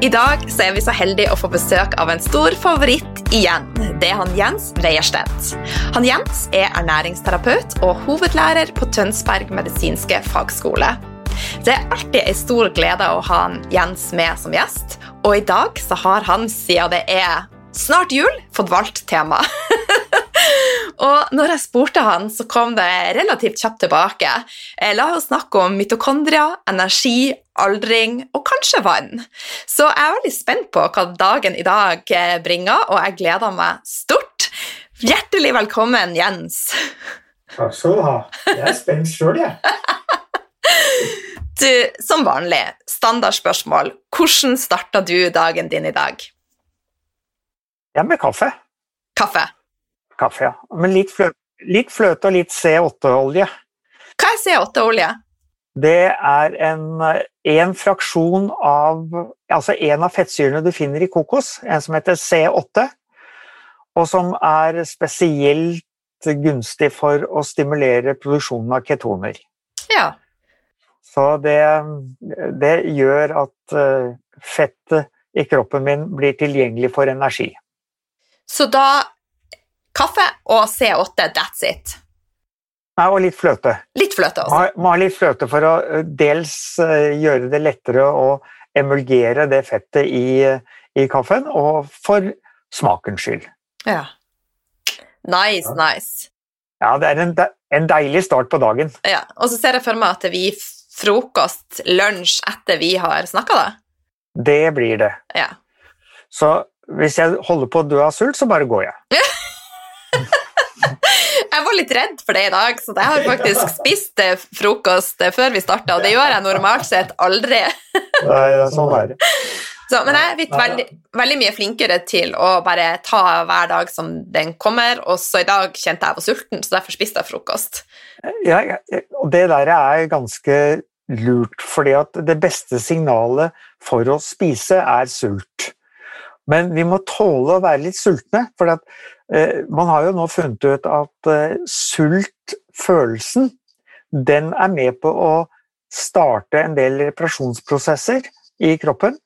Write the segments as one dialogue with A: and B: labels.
A: I dag er vi så heldige å få besøk av en stor favoritt igjen. Det er han Jens Reierstedt. Han Jens er ernæringsterapeut og hovedlærer på Tønsberg medisinske fagskole. Det er alltid en stor glede å ha han Jens med som gjest, og i dag så har han, siden det er snart jul, fått valgt tema. Og når jeg spurte han, så kom det relativt kjapt tilbake. La oss snakke om mitokondria, energi, aldring og kanskje vann. Så jeg er veldig spent på hva dagen i dag eh, bringer, og jeg gleder meg stort. Hjertelig velkommen, Jens.
B: Takk skal du ha. Jeg er spent sjøl, jeg.
A: Du, som vanlig, standardspørsmål. Hvordan starta du dagen din i dag?
B: Ja, med kaffe.
A: Kaffe.
B: Kaffe, ja. Men litt fløte, litt fløte og litt C8-olje.
A: Hva er C8-olje?
B: Det er en, en fraksjon av Altså en av fettsyrene du finner i kokos, en som heter C8, og som er spesielt gunstig for å stimulere produksjonen av ketoner.
A: Ja.
B: Så det, det gjør at eh, fettet i kroppen min blir tilgjengelig for energi.
A: Så da kaffe og C8, that's it.
B: Nei, og litt fløte.
A: Litt fløte også.
B: Må, ha litt fløte for å eh, dels eh, gjøre det lettere å emulgere det fettet i, i kaffen, og for smakens skyld.
A: Ja. Nice, nice.
B: Ja, det er en, en deilig start på dagen.
A: Ja, Og så ser jeg for meg at vi frokost, lunsj etter vi har snakka, da.
B: Det blir det.
A: Ja.
B: Så hvis jeg holder på å dø av sult, så bare går jeg.
A: var litt redd for det i dag, så jeg har faktisk spist eh, frokost eh, før vi starta, og det gjør jeg normalt sett aldri.
B: Nei, sånn er det.
A: Så, men jeg er blitt veldig, veldig, mye flinkere til å bare ta hver dag som den kommer, og så i dag kjente jeg var sulten, så derfor spiste jeg frokost.
B: Ja, og det der er ganske lurt, fordi at det beste signalet for å spise er sult. Men vi må tåle å være litt sultne, for at, man har jo nå funnet ut at eh, sultfølelsen den er med på å starte en del reparasjonsprosesser i kroppen.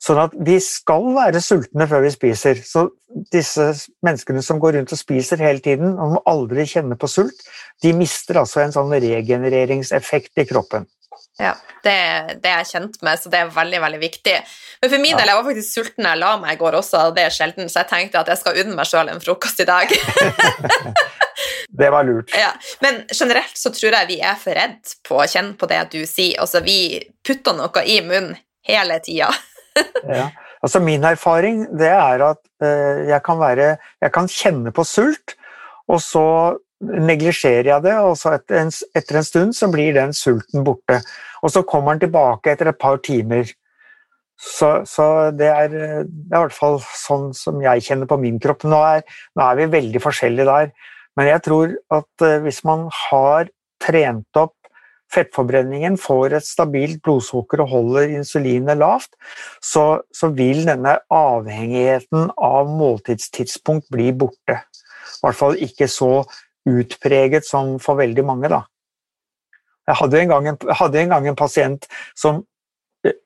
B: Sånn at vi skal være sultne før vi spiser. Så disse menneskene som går rundt og spiser hele tiden, og må aldri kjenner på sult, de mister altså en sånn regenereringseffekt i kroppen.
A: Ja, det, det, er jeg kjent med, så det er veldig veldig viktig. Men for min del, jeg var faktisk sulten da jeg la meg i går også, og det er sjelden, så jeg tenkte at jeg skal unne meg sjøl en frokost i dag.
B: det var lurt.
A: Ja, Men generelt så tror jeg vi er for redd på å kjenne på det du sier. Altså, vi putter noe i munnen hele tida.
B: ja. Altså Min erfaring det er at uh, jeg, kan være, jeg kan kjenne på sult, og så neglisjerer jeg det, og så etter en, etter en, stund så blir den sulten borte. Og så kommer han tilbake etter et par timer. Så, så det, er, det, er, i hvert fall sånn som jeg kjenner på min kropp. Nå er, nå er vi veldig forskjellige der, men jeg tror at uh, hvis man har trent opp fettforbrenningen, får et stabilt blodsukker og holder insulinet lavt, så, så vil denne avhengigheten av måltidstidspunkt bli borte. I hvert fall ikke så utpreget som for veldig mange. Da. Jeg hadde en, en, hadde en gang en pasient som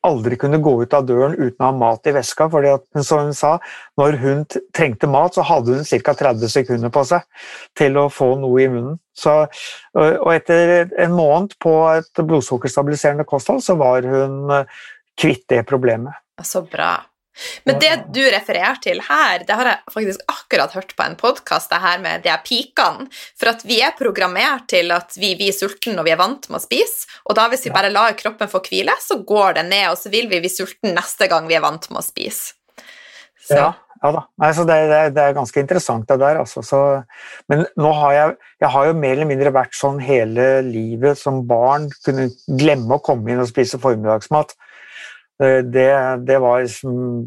B: aldri kunne gå ut av døren uten å ha mat i veska. fordi at, som hun sa, Når hun trengte mat, så hadde hun ca. 30 sekunder på seg til å få noe i munnen. Så, og etter en måned på et blodsukkerstabiliserende kosthold, så var hun kvitt det problemet.
A: Så bra. Men det du refererer til her, det har jeg faktisk akkurat hørt på en podkast, det her med de her pikene. For at vi er programmert til at vi, vi er sultne når vi er vant med å spise. Og da hvis vi bare lar kroppen få hvile, så går det ned, og så vil vi bli sultne neste gang vi er vant med å spise.
B: Så. Ja, ja da. Nei, det, det, det, er ganske interessant, det der. Altså. Så, men nå har jeg, jeg har jo mer eller mindre vært sånn hele livet som barn. Kunne glemme å komme inn og spise formiddagsmat. Eh, det, det, var,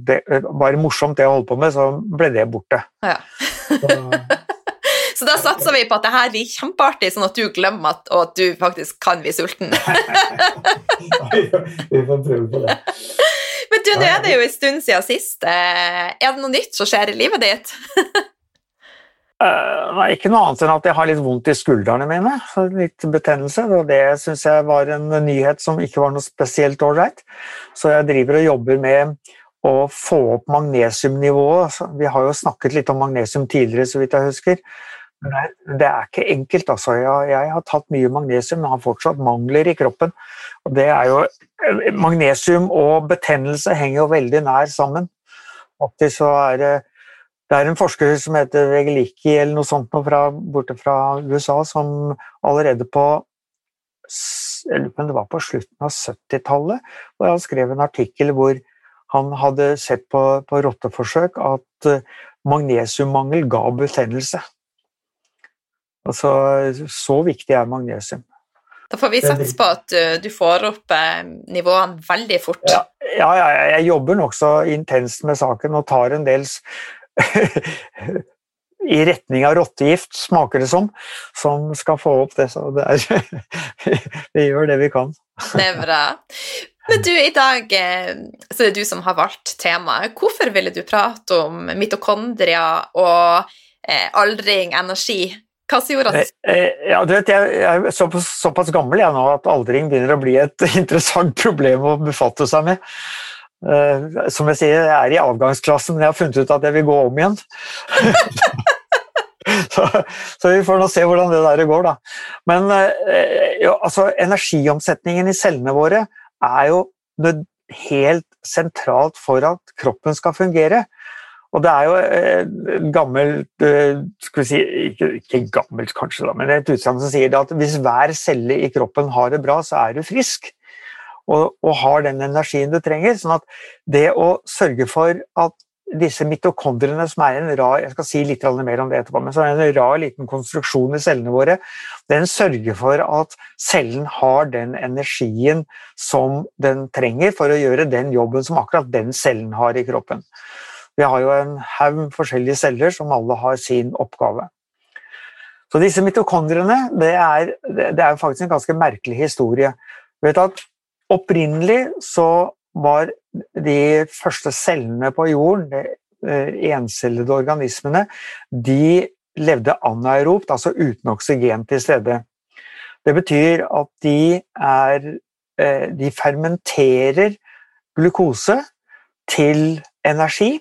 B: det var morsomt, det jeg holdt på med, så ble det borte.
A: Ja. så da satser vi på at det her blir kjempeartig, sånn at du glemmer at, og at du faktisk kan bli sulten.
B: vi får prøve på det.
A: Men du, nå er det jo en stund siden sist. Eh, er det noe nytt som skjer i livet ditt?
B: Uh, nei, ikke noe annet enn at jeg har litt vondt i skuldrene mine. Litt betennelse. og Det syns jeg var en nyhet som ikke var noe spesielt ålreit. Så jeg driver og jobber med å få opp magnesiumnivået. Vi har jo snakket litt om magnesium tidligere, så vidt jeg husker. Men det er ikke enkelt. Altså. Jeg, jeg, har tatt mye magnesium, men har fortsatt mangler i kroppen. Og det er jo, magnesium og betennelse henger jo veldig nær sammen. Faktisk så er det det er en forsker som heter Vegelicki eller noe sånt fra, borte fra USA, som allerede på det var på slutten av 70-tallet, hvor han skrev en artikkel hvor han hadde sett på, på rotteforsøk at eh, magnesiummangel ga betennelse. Altså, så viktig er magnesium.
A: Da får vi satse på at du får opp eh, nivåene veldig fort.
B: Ja, ja jeg jobber nokså intenst med saken og tar en del i retning av rottegift, smaker det som, som skal få opp det. Så det er, vi gjør det vi kan.
A: Det er bra. Men du, i dag eh, så er det du som har valgt temaet. Hvorfor ville du prate om mitokondria og eh, aldring, energi? Hva som gjorde at
B: ja, du vet, Jeg er såpass, såpass gammel jeg nå at aldring begynner å bli et interessant problem å befatte seg med. Uh, som jeg sier, jeg er i avgangsklassen, men jeg har funnet ut at jeg vil gå om igjen. så, så, vi får nå se hvordan det der går, da. Men uh, jo, altså, energiomsetningen i cellene våre er jo helt sentralt for at kroppen skal fungere. Og det er jo et gammelt skal vi si, ikke, ikke gammelt kanskje, da, men et utsagn som sier at hvis hver celle i kroppen har det bra, så er du frisk og, og, har den energien du trenger. sånn at det å sørge for at disse mitokondriene, som er en rar jeg skal si litt mer om det etterpå, men som er en rar liten konstruksjon i cellene våre, den sørger for at cellen har den energien som den trenger for å gjøre den jobben som akkurat den cellen har i kroppen. Vi har jo en haug forskjellige celler som alle har sin oppgave. Så disse mitokondriene det er, det er faktisk en ganske merkelig historie. Du vet at Opprinnelig så var de første cellene på jorden, de eh, encellede organismene, de levde anaeropt, altså uten oksygen til stede. Det betyr at de, er, eh, de fermenterer glukose til energi.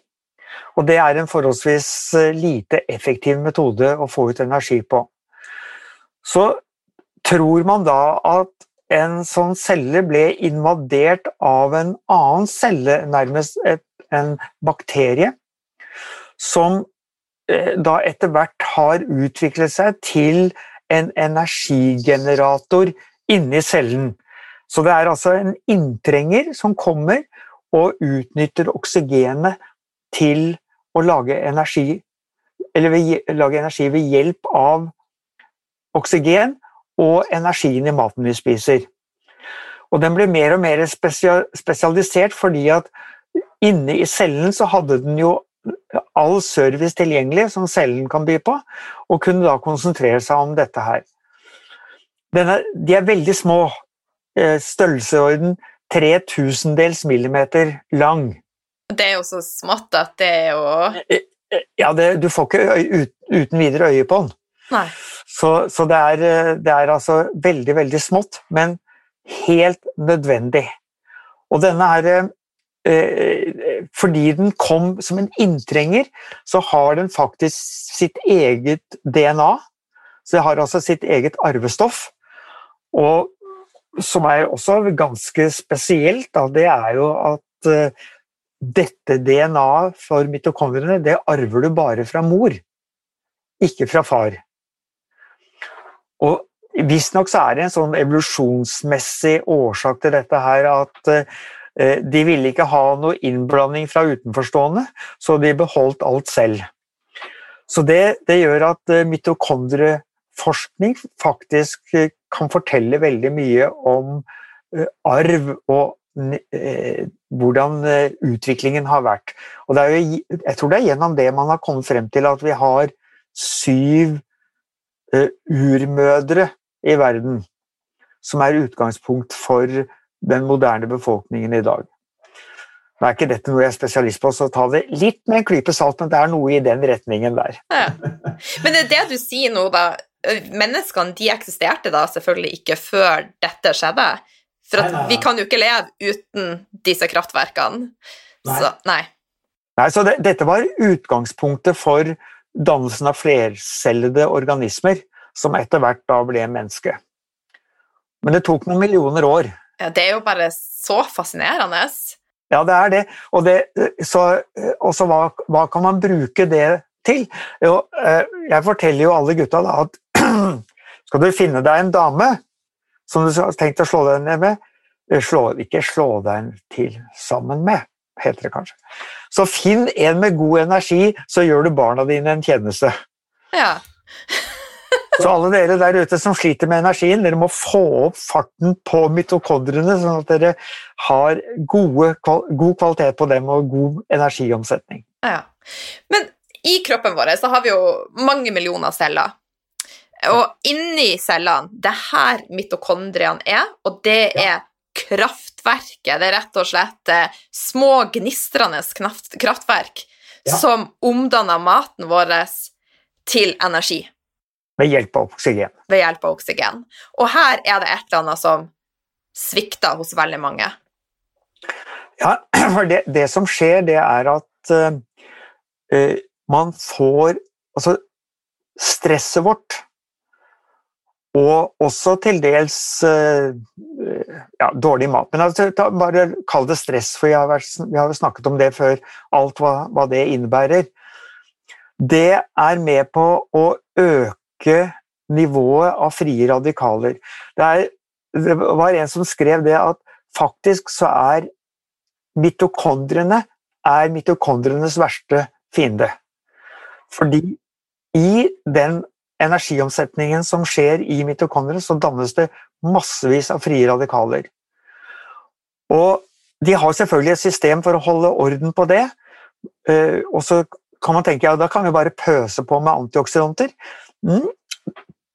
B: Og det er en forholdsvis eh, lite effektiv metode å få ut energi på. Så tror man da at en sånn celle ble invadert av en annen celle, nærmest et, en bakterie, som eh, da etter hvert har utviklet seg til en energigenerator inni cellen. Så det er altså en inntrenger som kommer og utnytter oksygenet til å lage energi, eller lage energi ved hjelp av oksygen og energien i maten vi spiser. Og den ble mer og mer spesialisert fordi at inne i cellen så hadde den jo all service tilgjengelig som cellen kan by på, og kunne da konsentrere seg om dette her. Denne, de er veldig små. Eh, størrelsesorden 3000-dels millimeter lang.
A: Det er jo så smått at det er jo
B: eh, eh, Ja, det, du får ikke uten videre øye på den. Så, så det, er, eh, det, er, altså veldig, veldig smått, men helt nødvendig. Og denne her eh, eh, Fordi den kom som en inntrenger, så har den faktisk sitt eget DNA. Så det har altså sitt eget arvestoff. Og som er også ganske spesielt, da, det er jo at dette DNA for mitokondriene, det arver du bare fra mor, ikke fra far. Og Visstnok så er det en sånn evolusjonsmessig årsak til dette her at eh, de ville ikke ha noe innblanding fra utenforstående, så de beholdt alt selv. Så det, det gjør at eh, mitokondrieforskning faktisk eh, kan fortelle veldig mye om arv og hvordan utviklingen har vært. Og jo, jeg tror det er gjennom det man har kommet frem til at vi har syv urmødre i verden, som er utgangspunkt for den moderne befolkningen i dag. Nå er ikke dette noe jeg er spesialist på, så ta det litt med en klype salt, men det er noe i den retningen der. Ja.
A: Men det er det du sier nå, da. Menneskene de eksisterte da selvfølgelig ikke før dette skjedde. For vi kan jo ikke leve uten disse kraftverkene. Nei. Så, nei.
B: nei så det, dette var utgangspunktet for dannelsen av flercellede organismer, som etter hvert da ble menneske. Men det tok noen millioner år.
A: Ja, det er jo bare så fascinerende.
B: Ja, det er det. Og, det, så, så hva, hva, kan man bruke det til? Jo, eh, jeg forteller jo alle gutta da at skal du finne deg en dame som du har tenkt å slå deg ned med, eh, slå, ikke slå deg til sammen med, heter det kanskje. Så finn en med god energi, så gjør du barna dine en tjeneste.
A: Ja.
B: Så alle dere der ute som sliter med energien, dere må få opp farten på mitokondriene, sånn at dere har gode, god kvalitet på dem og god energiomsetning.
A: Ja. Men i kroppen vår så har vi jo mange millioner celler. Og inni cellene, det er her mitokondriene er, og det er kraftverket. Det er rett og slett eh, små, gnistrende kraftverk ja. som omdanner maten vår til energi.
B: Ved hjelp av oksygen.
A: Ved hjelp av oksygen. Og her er det et eller annet som svikter hos veldig mange.
B: Ja, for det, det som skjer, det er at uh, man får Altså, stresset vårt og også til dels uh, ja, dårlig mat. Men altså, bare kall det stress, for vi har, vært, vi har snakket om det før. Alt hva, hva det innebærer. Det er med på å øke nivået av frie radikaler. Det, er, det var en som skrev det at faktisk så er mitokondrene er mitokondrenes verste fiende. Fordi i den energiomsetningen som skjer i mitokondrene, så dannes det massevis av frie radikaler. Og de har selvfølgelig et system for å holde orden på det. Eh, og så kan man tenke ja, da kan vi bare pøse på med antioksidanter. Mm.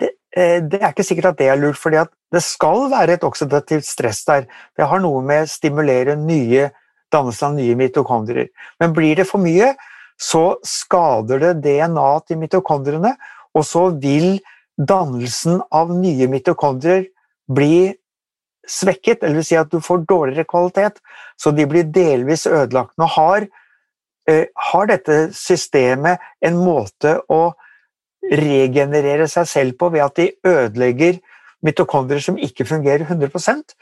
B: Det, eh, det, er ikke sikkert at det er lurt, for det skal være et oksidativt stress der. Det har noe med å stimulere nye dannelse av nye mitokondrier. Men blir det for mye, så skader det DNA til mitokondriene, og så vil dannelsen av nye mitokondrier bli svekket, eller si at du får dårligere kvalitet, så de blir delvis ødelagt. Nå har, eh, har dette systemet en måte å regenerere seg selv på ved at de ødelegger mitokondrier som ikke fungerer 100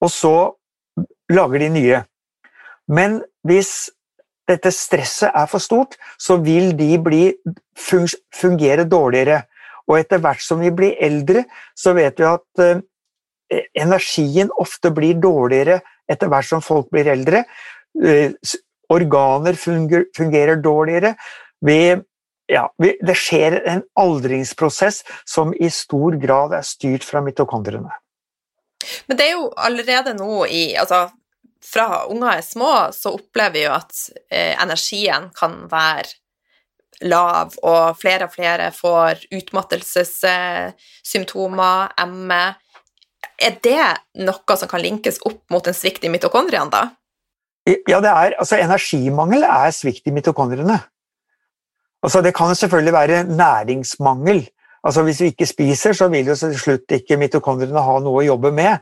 B: og så lager de nye. Men hvis dette stresset er for stort, så vil de bli, fungere dårligere. Og etter hvert som vi blir eldre, så vet vi at uh, energien ofte blir dårligere etter hvert som folk blir eldre. Uh, organer funger, fungerer dårligere. Vi ja, det skjer en aldringsprosess som i stor grad er styrt fra mitokondriene.
A: Men det er jo allerede nå i altså fra unger er små, så opplever vi jo at eh, energien kan være lav, og flere og flere får utmattelsessymptomer, ME. Er det noe som kan linkes opp mot en svikt i mitokondriene, da?
B: Ja, det er, altså energimangel er svikt i mitokondriene. Altså, det kan selvfølgelig være næringsmangel. Altså, hvis vi ikke spiser, så vil jo til slutt ikke mitokondriene ha noe å jobbe med.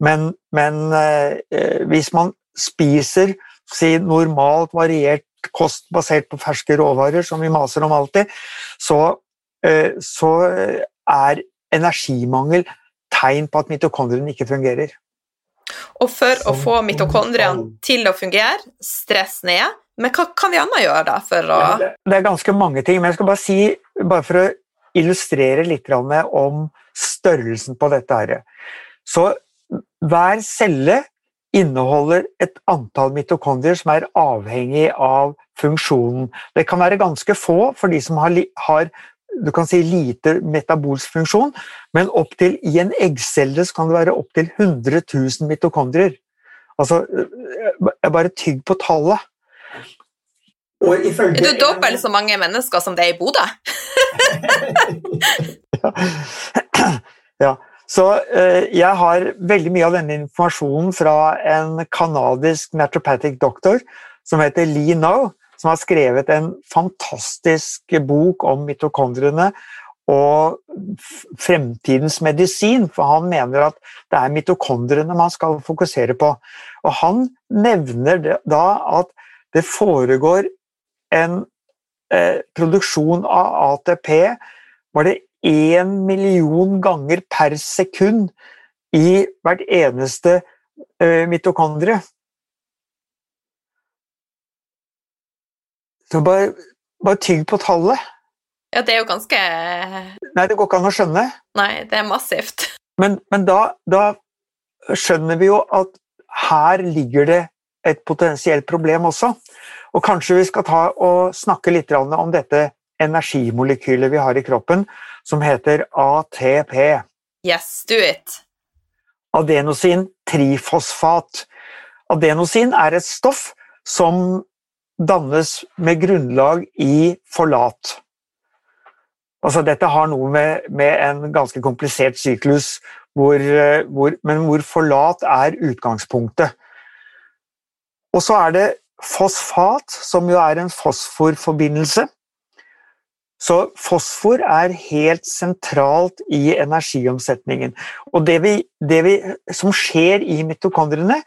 B: Men, men eh, hvis man spiser si, normalt variert kost basert på ferske råvarer, som vi maser om alltid, så, eh, så er energimangel tegn på at mitokondrien ikke fungerer.
A: Og for å få mitokondriene til å fungere, stress ned, men hva kan vi annet gjøre da for å
B: Det er ganske mange ting, men jeg skal bare si, bare for å illustrere litt om størrelsen på dette her. Så hver celle inneholder et antall mitokondrier som er avhengig av funksjonen. Det kan være ganske få for de som har, har du kan si lite metabolsk funksjon, men opptil i en eggcelle kan det være opptil 100 000 mitokondrier. Altså, Jeg bare tygg på tallet.
A: Er du dobbelt så mange mennesker som det er i Bodø?
B: ja. Så eh, jeg har veldig mye av denne informasjonen fra en kanadisk naturopathic doktor som heter Lee Now, som har skrevet en fantastisk bok om mitokondriene og fremtidens medisin, for han mener at det er mitokondriene man skal fokusere på. Og han nevner da at det foregår en eh, produksjon av ATP var det én million ganger per sekund i hvert eneste eh, mitokondrie. Så bare, bare tygg på tallet.
A: Ja, det er jo ganske
B: Nei, det går ikke an å skjønne.
A: Nei, det er massivt.
B: Men, men da, da, skjønner vi jo at her ligger det et potensielt problem også. Og kanskje vi skal ta og snakke litt om dette energimolekylet vi har i kroppen, som heter ATP.
A: Yes, do it.
B: Adenosin trifosfat. Adenosin er et stoff som dannes med grunnlag i forlat. Altså, dette har noe med, med en ganske komplisert syklus, hvor, hvor, men hvor forlat er utgangspunktet. Og så er det fosfat, som jo er en fosforforbindelse. Så fosfor er helt sentralt i energiomsetningen. Og det, vi, det vi, som skjer i mitokondriene,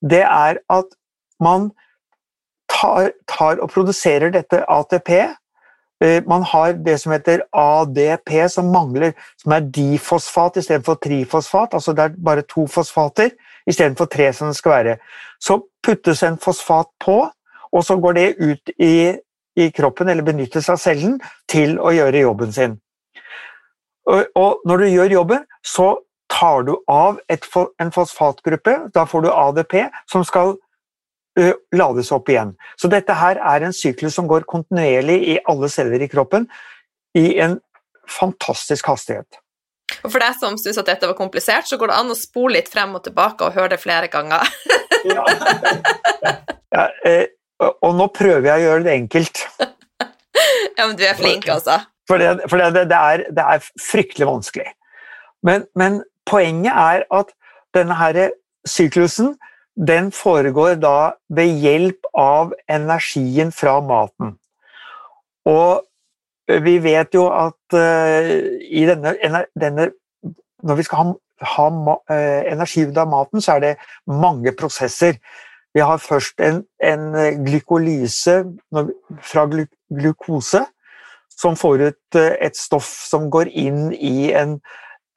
B: det er at man tar, tar og produserer dette ATP. Eh, man har det som heter ADP, som mangler, som er difosfat istedenfor trifosfat. Altså det er bare to fosfater istedenfor tre som det skal være. Så puttes en fosfat på, og så går det ut i, i kroppen, eller benyttes av cellen, til å gjøre jobben sin. Og, og når du gjør jobben, så tar du av et, en fosfatgruppe, da får du ADP, som skal lades opp igjen. Så dette her er en syklus som går kontinuerlig i alle celler i kroppen i en fantastisk hastighet.
A: Og For deg som syns at dette var komplisert, så går det an å spole litt frem og tilbake og høre det flere ganger.
B: ja. ja, og nå prøver jeg å gjøre det enkelt.
A: ja, men du er flink, altså.
B: For, det, for det, det, er, det, er, fryktelig vanskelig. Men, men poenget er at denne her syklusen den foregår da ved hjelp av energien fra maten. Og vi vet jo at i denne, denne, Når vi skal ha, ha uh, energi ut av maten, så er det mange prosesser. Vi har først en, en glykolyse fra glukose, som får ut et stoff som går inn i en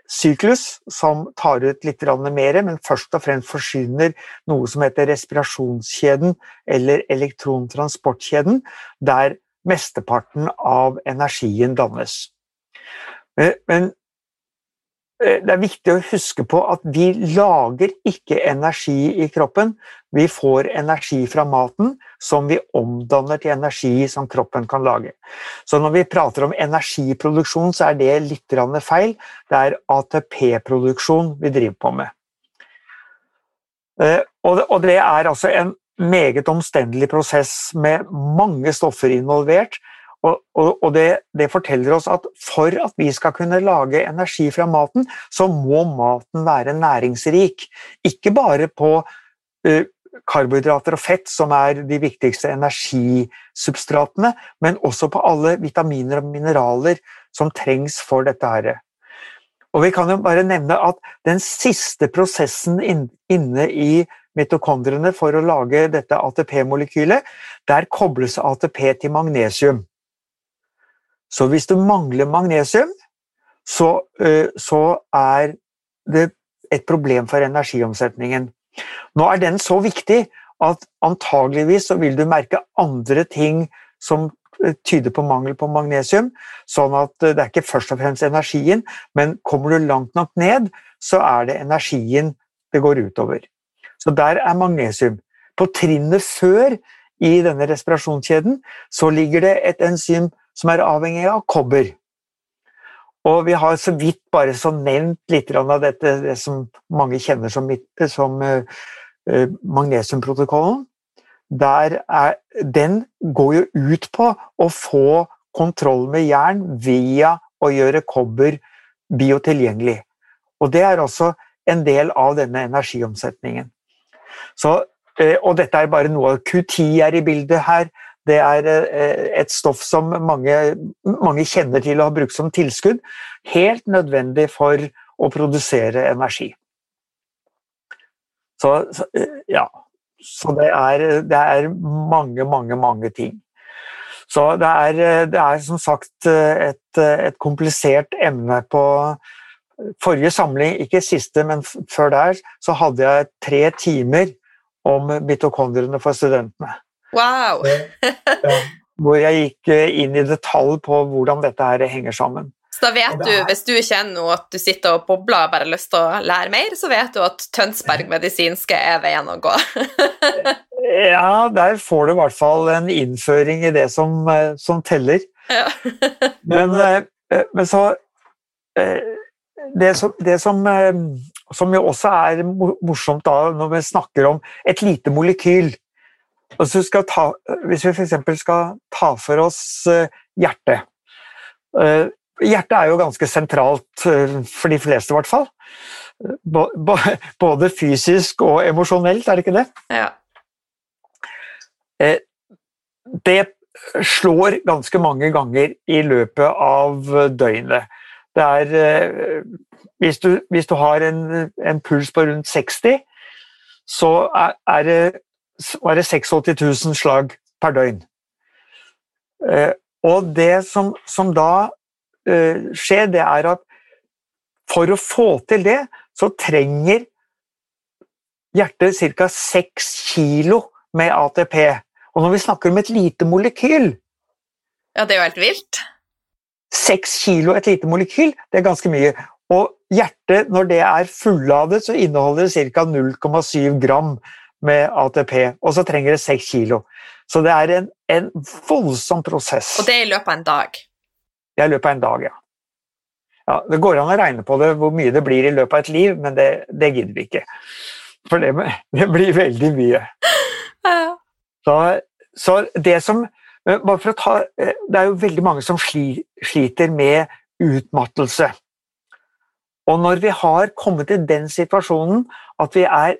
B: syklus som tar ut litt mer, men først og fremst forsyner noe som heter respirasjonskjeden eller elektrontransportkjeden, der mesteparten av energien dannes. Eh, men det er viktig å huske på at vi lager ikke energi i kroppen. Vi får energi fra maten som vi omdanner til energi som kroppen kan lage. Så når vi prater om energiproduksjon, så er det litt feil. Det er ATP-produksjon vi driver på med. Eh, og det er altså en meget omstendelig prosess med mange stoffer involvert, og, og, og det, det, forteller oss at for at vi skal kunne lage energi fra maten, så må maten være næringsrik. Ikke bare på uh, karbohydrater og fett, som er de viktigste energisubstratene, men også på alle vitaminer og mineraler som trengs for dette her. Og vi kan jo bare nevne at den siste prosessen inne i mitokondriene for å lage dette ATP-molekylet, der kobles ATP til magnesium. Så hvis du mangler magnesium, så, så er det et problem for energiomsetningen. Nå er den så viktig at antageligvis så vil du merke andre ting som tyder på mangel på magnesium. Sånn at det er ikke først og fremst energien, men kommer du langt nok ned, så er det energien det går utover. Så der er magnesium. På trinnet før i denne respirasjonskjeden så ligger det et enzym som er avhengig av kobber. Og vi har så vidt bare så nevnt litt av dette, det som mange kjenner som, som uh, magnesiumprotokollen. Er, den går jo ut på å få kontroll med jern via å gjøre kobber biotilgjengelig. Og det er også en del av denne energiomsetningen. Så, uh, og dette er bare noe av Q10 er i bildet her. Det er eh, et stoff som mange, mange kjenner til og har brukt som tilskudd. Helt nødvendig for å produsere energi. Så, ja. så det er, det er mange, mange, mange ting. Så det er, det er som sagt et, et, komplisert emne på forrige samling, ikke siste, men før der, så hadde jeg tre timer om mitokondriene for studentene.
A: Wow!
B: hvor jeg gikk inn i detalj på hvordan dette her henger sammen.
A: Så da vet du, hvis du kjenner at du sitter og bobler og bare har lyst til å lære mer, så vet du at Tønsberg medisinske er veien å gå.
B: ja, der får du i hvert fall en innføring i det som, eh, som teller. Ja. men, eh, eh, men, så Det som, det som, som jo også er morsomt da, når vi snakker om et lite molekyl altså ta, Hvis vi f.eks. skal ta for oss hjertet Hjertet er jo ganske sentralt eh, for de fleste, i hvert fall. Både fysisk og emosjonelt, er det ikke det?
A: Ja.
B: Eh, det slår ganske mange ganger i løpet av døgnet. Det er eh, Hvis du, hvis du har en, en, puls på rundt 60, så er, det, er det 86 000 slag per døgn. Og det som, som da Eh, skjer, det er at for å få til det, så trenger hjertet ca. 6 kilo med ATP. Og når vi snakker om et lite molekyl
A: Ja, det er jo helt vilt.
B: 6 kilo et lite molekyl, det er ganske mye. Og hjertet, når det er fulladet, så inneholder det ca. 0,7 gram med ATP, og så trenger det 6 kilo. Så det er en, en voldsom prosess.
A: Og det er i løpet av en dag?
B: Det er i løpet av en dag, ja. ja. Det går an å regne på det, hvor mye det blir i løpet av et liv, men det, det gidder vi ikke. For det, det blir veldig mye. Så, så, det som bare for å ta, Det er jo veldig mange som sliter med utmattelse. Og når vi har kommet i den situasjonen at vi er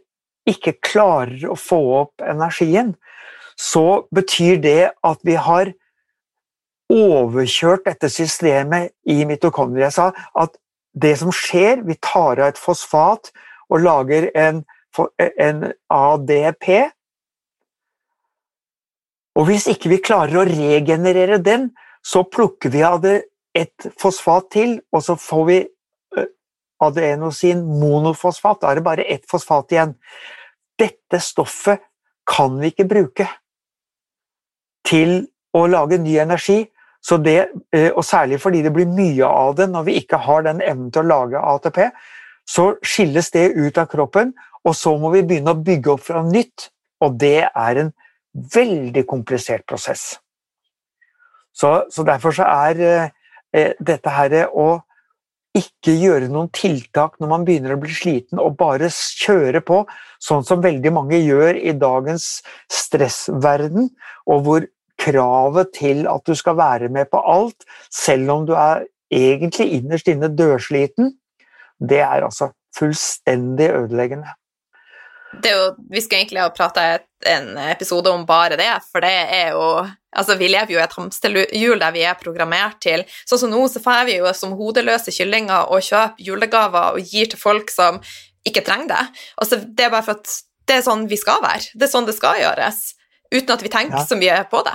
B: ikke klarer å få opp energien, så betyr det at vi har overkjørt dette systemet i mitokondria. Jeg sa at det som skjer, vi tar av et fosfat og lager en, en ADP. Og hvis ikke vi klarer å regenerere den, så plukker vi av det et fosfat til, og så får vi adenosin monofosfat. Da er det bare ett fosfat igjen. Dette stoffet kan vi ikke bruke til å lage ny energi, det, eh, og særlig fordi det blir mye av det når vi ikke har den evnen til å lage ATP, så skilles det ut av kroppen, og så må vi begynne å bygge opp fra nytt. Og det er en veldig komplisert prosess. Så, så derfor så er eh, eh dette her å ikke gjøre noen tiltak når man begynner å bli sliten, og bare kjøre på, sånn som veldig mange gjør i dagens stressverden, og hvor kravet til at du skal være med på alt, selv om du er egentlig innerst inne dørsliten, det er altså fullstendig ødeleggende.
A: Jo, vi skal egentlig ha prata en episode om bare det, for det er jo Altså, vi lever jo i et hamsterhjul der vi er programmert til Sånn som nå, så får vi jo som hodeløse kyllinger og kjøper julegaver og gir til folk som ikke trenger det. Altså, det er bare for at det er sånn vi skal være. Det er sånn det skal gjøres. Uten at vi tenker ja. så mye på det.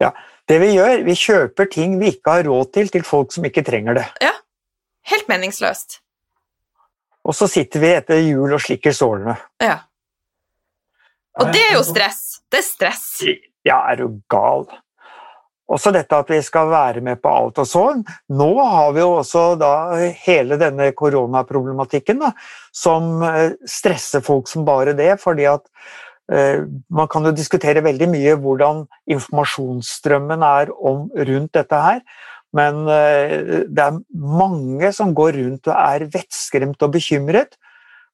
B: Ja, Det vi gjør, vi kjøper ting vi ikke har råd til, til folk som ikke trenger det.
A: Ja, helt meningsløst.
B: Og så sitter vi etter jul og slikker sårene.
A: Ja. Og det er jo stress. Det er stress.
B: Ja, er du gal. Også dette at vi skal være med på alt og sånn. Nå har vi jo også da hele denne koronaproblematikken da, som eh, stresser folk som bare det, fordi at Eh, man kan jo diskutere veldig mye hvordan informasjonsstrømmen er om, rundt dette her. Men eh, det er mange som går rundt og er vettskremt og bekymret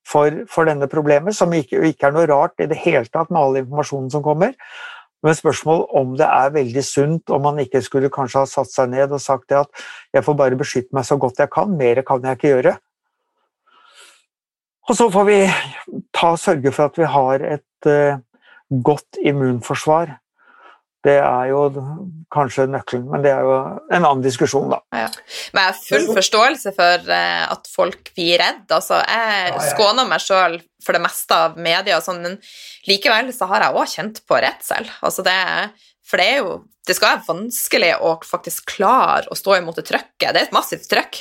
B: for, for denne problemet, som ikke, ikke, er noe rart i det hele tatt med all informasjonen som kommer. Men spørsmål om det er veldig sunt, om man ikke skulle kanskje ha satt seg ned og sagt det at jeg får bare beskytte meg så godt jeg kan, mer kan jeg ikke gjøre. Og så får vi ta sørge for at vi har et uh, godt immunforsvar. Det er jo kanskje nøkkelen, men det er jo en annen diskusjon, da.
A: Ja. Men jeg har full forståelse for uh, at folk blir redd. Altså, jeg skåner meg sjøl for det meste av media og sånn, men likevel så har jeg òg kjent på redsel. Altså det, for det er jo Det skal være vanskelig å faktisk klare å stå imot det trøkket. Det er et massivt trøkk.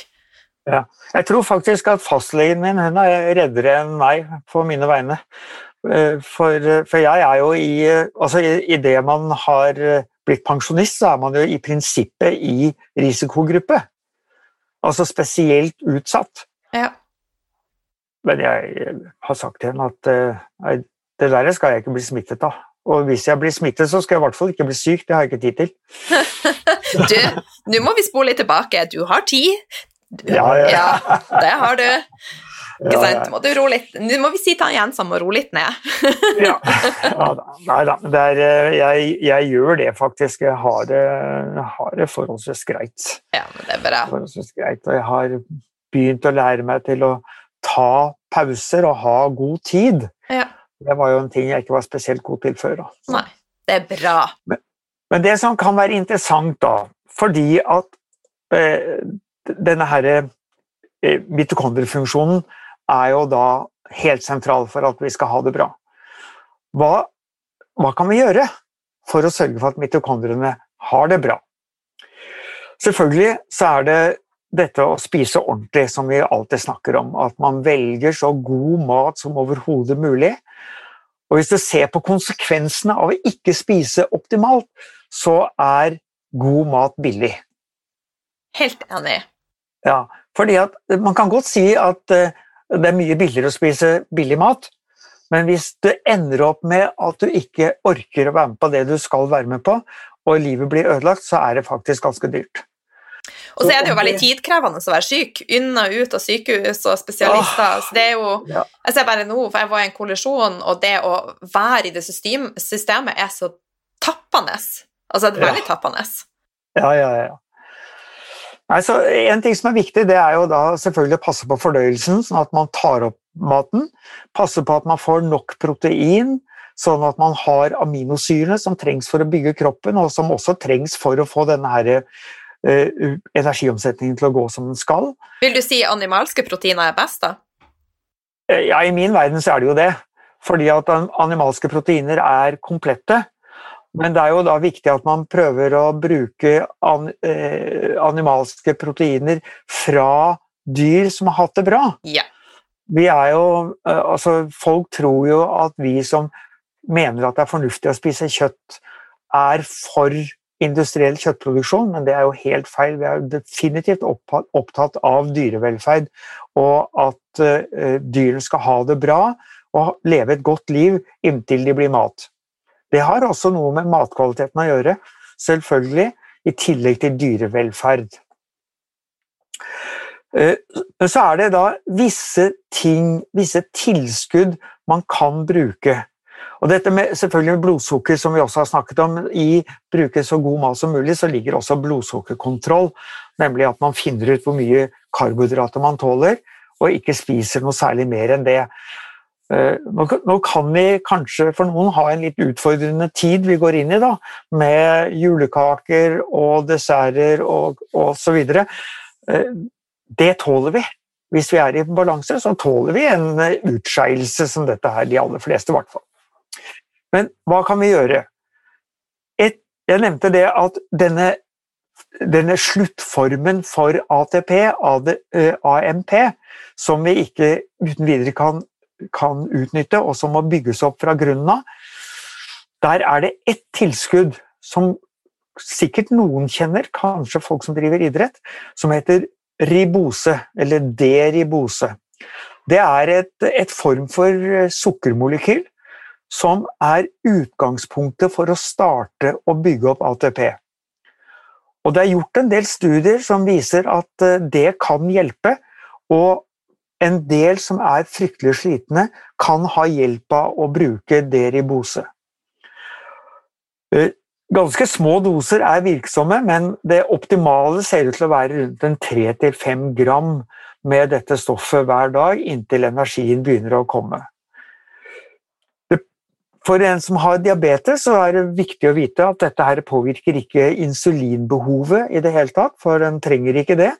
B: Ja. Jeg tror faktisk at fastlegen min hun er reddere enn meg på mine vegne. Eh, for, for jeg er jo i Altså, idet man har blitt pensjonist, så er man jo i prinsippet i risikogruppe. Altså spesielt utsatt.
A: Ja.
B: Men jeg har sagt til henne at nei, det der skal jeg ikke bli smittet av. Og hvis jeg blir smittet, så skal jeg i hvert fall ikke bli syk. Det har jeg ikke tid til.
A: du, nå må vi spole litt tilbake. Du har tid.
B: Ja, ja.
A: ja det har du. Ikke
B: Ja,
A: sant? Må du ro litt. Nå må vi si til Jens han må roe litt ned.
B: ja. ja da. Nei da. Eh, jeg, jeg gjør det faktisk. Jeg har det, har det forholdsvis greit.
A: Ja, men det er bra.
B: forholdsvis greit. Og jeg har begynt å lære meg til å ta pauser og ha god tid.
A: Ja.
B: Det var jo en ting jeg ikke var spesielt god til før. Da.
A: Nei, det er bra.
B: Men det som kan være interessant, da, fordi at eh, denne her eh, mitokondriefunksjonen er jo da helt sentral for at vi skal ha det bra. Hva, hva kan vi gjøre for å sørge for at mitokondriene har det bra? Selvfølgelig så er det dette å spise ordentlig som vi alltid snakker om. At man velger så god mat som overhodet mulig. Og hvis du ser på konsekvensene av å ikke spise optimalt, så er god mat billig.
A: Helt enig.
B: Ja, fordi at Man kan godt si at eh, det er mye billigere å spise billig mat, men hvis det ender opp med at du ikke orker å være med på det du skal være med på, og livet blir ødelagt, så er det faktisk ganske dyrt.
A: Og så er det jo veldig tidkrevende å være syk. Unna og ut av sykehus og spesialister. Så det er jo. Jeg ser bare nå, for jeg var i en kollisjon, og det å være i det system, systemet er så tappende. Altså, det er veldig tappende.
B: Ja, ja, ja. Nei, så En ting som er viktig, det er jo da selvfølgelig å passe på fordøyelsen, sånn at man tar opp maten. Passe på at man får nok protein, sånn at man har aminosyrene som trengs for å bygge kroppen, og som også trengs for å få denne her, uh, energiomsetningen til å gå som den skal.
A: Vil du si animalske proteiner er best, da?
B: Eh, Ja, I min verden så er det jo det. Fordi at animalske proteiner er komplette. Men det er jo da viktig at man prøver å bruke an, eh, animalske proteiner fra dyr som har hatt det bra.
A: Ja.
B: Vi er jo, eh, altså Folk tror jo at vi som mener at det er fornuftig å spise kjøtt, er for industriell kjøttproduksjon, men det er jo helt feil. Vi er definitivt opptatt- opptatt av dyrevelferd og at eh, dyrene skal ha det bra og leve et godt liv inntil de blir mat. Det har også noe med matkvaliteten å gjøre, selvfølgelig, i tillegg til dyrevelferd. Eh, Men så er det da visse ting, visse tilskudd man kan bruke. Og dette med selvfølgelig blodsukker, som vi også har snakket om, i bruke så god mat som mulig, så ligger også blodsukkerkontroll. Nemlig at man finner ut hvor mye karbohydrater man tåler, og ikke spiser noe særlig mer enn det. Eh, Nå kan- vi kanskje for noen ha en litt utfordrende tid vi går inn i, da, med julekaker og desserter og, og så videre. Eh, Det tåler vi. Hvis vi er i balanse, så tåler vi en eh, utskeielse som dette her, de aller fleste i hvert fall. Men hva kan vi gjøre? Et, jeg nevnte det at denne, denne sluttformen for ATP, AD, AMP, som vi ikke uten videre kan, kan utnytte, og som må bygges opp fra grunnen av, der er det ett tilskudd som sikkert noen kjenner, kanskje folk som driver idrett, som heter ribose, eller deribose. Det er et, et form for sukkermolekyl som er utgangspunktet for å starte å bygge opp ATP. Og det er gjort en del studier som viser at eh, det kan hjelpe, og en del som er fryktelig slitne, kan ha hjelp av å bruke deribose. Eh, Ganske små doser er virksomme, men det optimale ser ut til å være rundt en 3-5 gram med dette stoffet hver dag inntil energien begynner å komme. For en som har diabetes, så er det viktig å vite at dette her påvirker ikke insulinbehovet i det hele tatt, for en trenger ikke det.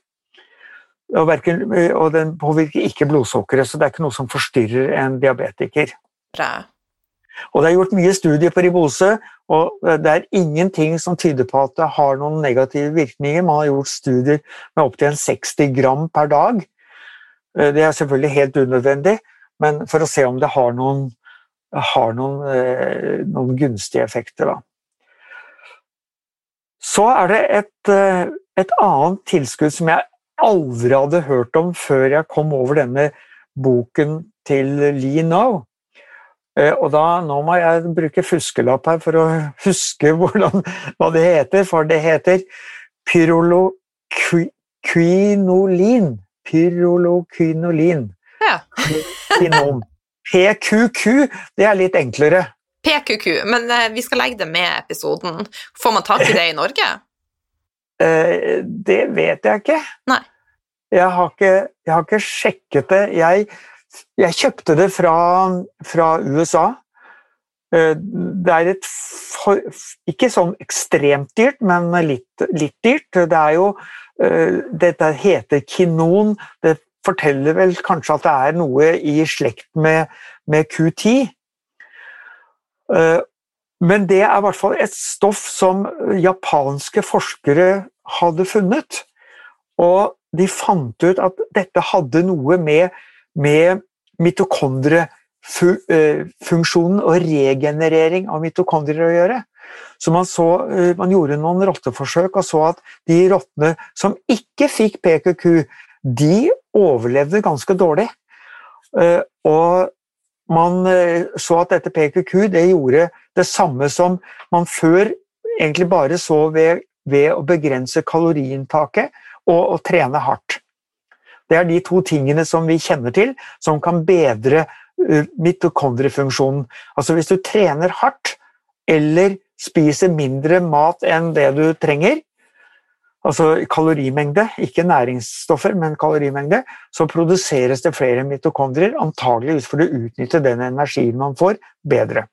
B: Og, verken, og den påvirker ikke blodsukkeret, så det er ikke noe som forstyrrer en diabetiker.
A: Bra.
B: Og det er gjort mye studier på ribose, og det er ingenting som tyder på at det har noen negative virkninger. Man har gjort studier med opptil 60 gram per dag. Eh, det er selvfølgelig helt unødvendig, men for å se om det har noen, har noen, eh, noen gunstige effekter. Da. Så er det et, eh, et annet tilskudd som jeg aldri hadde hørt om før jeg kom over denne boken til Lee Now. Eh, og da, Nå må jeg bruke fuskelapp her for å huske hvordan, hva det heter, for det heter pyroloquinolin. Pyroloquinolin.
A: Ja.
B: PQQ, det er litt enklere.
A: PQQ, men eh, vi skal legge det med episoden. Får man tak i det i Norge?
B: Eh, det vet jeg ikke. Jeg har ikke, jeg har ikke sjekket det. Jeg jeg kjøpte det fra, fra USA. Eh, det er et for, ikke sånn ekstremt dyrt, men litt, litt, dyrt. Det er jo eh, Dette heter kinon. Det forteller vel kanskje at det er noe i slekt med, med Q10. Eh, men det er i hvert fall et stoff som japanske forskere hadde funnet. Og de fant ut at dette hadde noe med med mitokondriefunksjonen og regenerering av mitokondrier å gjøre. Så man, så, eh, man gjorde noen rotteforsøk og så at de rottene som ikke fikk PQQ, de overlevde ganske dårlig. Eh, og man eh, så at dette PQQ det gjorde det samme som man før egentlig bare så ved, ved å begrense kaloriinntaket og, og trene hardt. Det er de to tingene som vi kjenner til, som kan bedre mitokondriefunksjonen. Altså hvis du trener hardt eller spiser mindre mat enn det du trenger, altså kalorimengde, ikke næringsstoffer, men kalorimengde, så produseres det flere mitokondrier, antageligvis for å utnytte den energien man får, bedre.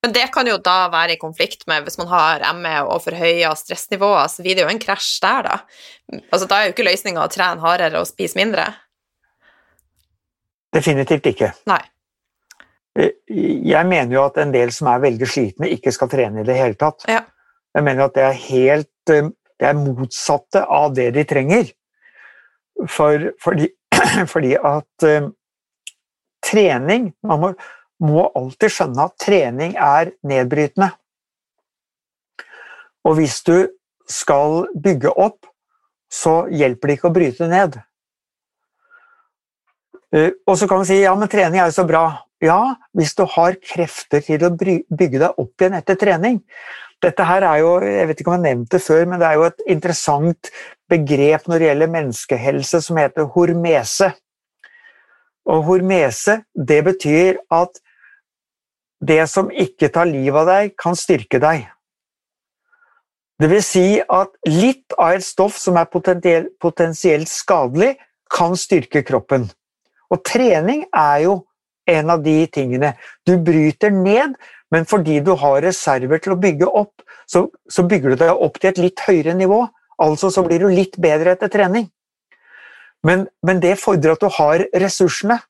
A: Men det kan jo da være i konflikt med hvis man har ME og forhøya stressnivåer, så blir det jo en krasj der, da. Altså, da er jo ikke løsninga å trene hardere og spise mindre.
B: Definitivt ikke.
A: Nei.
B: Eh, jeg mener jo at en del som er veldig slitne, ikke skal trene i det hele tatt.
A: Ja.
B: Jeg mener at det er helt eh, Det er motsatte av det de trenger. For, fordi, fordi at uh, trening Man må må alltid skjønne at trening er nedbrytende. Og hvis du skal bygge opp, så hjelper det ikke å bryte ned. Eh, og så kan du si ja, men trening er jo så bra. Ja, hvis du har krefter til å bygge deg opp igjen etter trening. Dette her er jo, jeg vet ikke om jeg nevnte det før, men det er jo et interessant begrep når det gjelder menneskehelse som heter hormese. Og hormese, det betyr at det som ikke tar livet av deg, kan styrke deg. Det vil si at litt av et stoff som er potensielt skadelig, kan styrke kroppen. Og trening er jo en av de tingene. Du bryter ned, men fordi du har reserver til å bygge opp, så, så bygger du deg opp til et litt høyere nivå. Altså så blir du litt bedre etter trening. Men, men det fordrer at du har ressursene.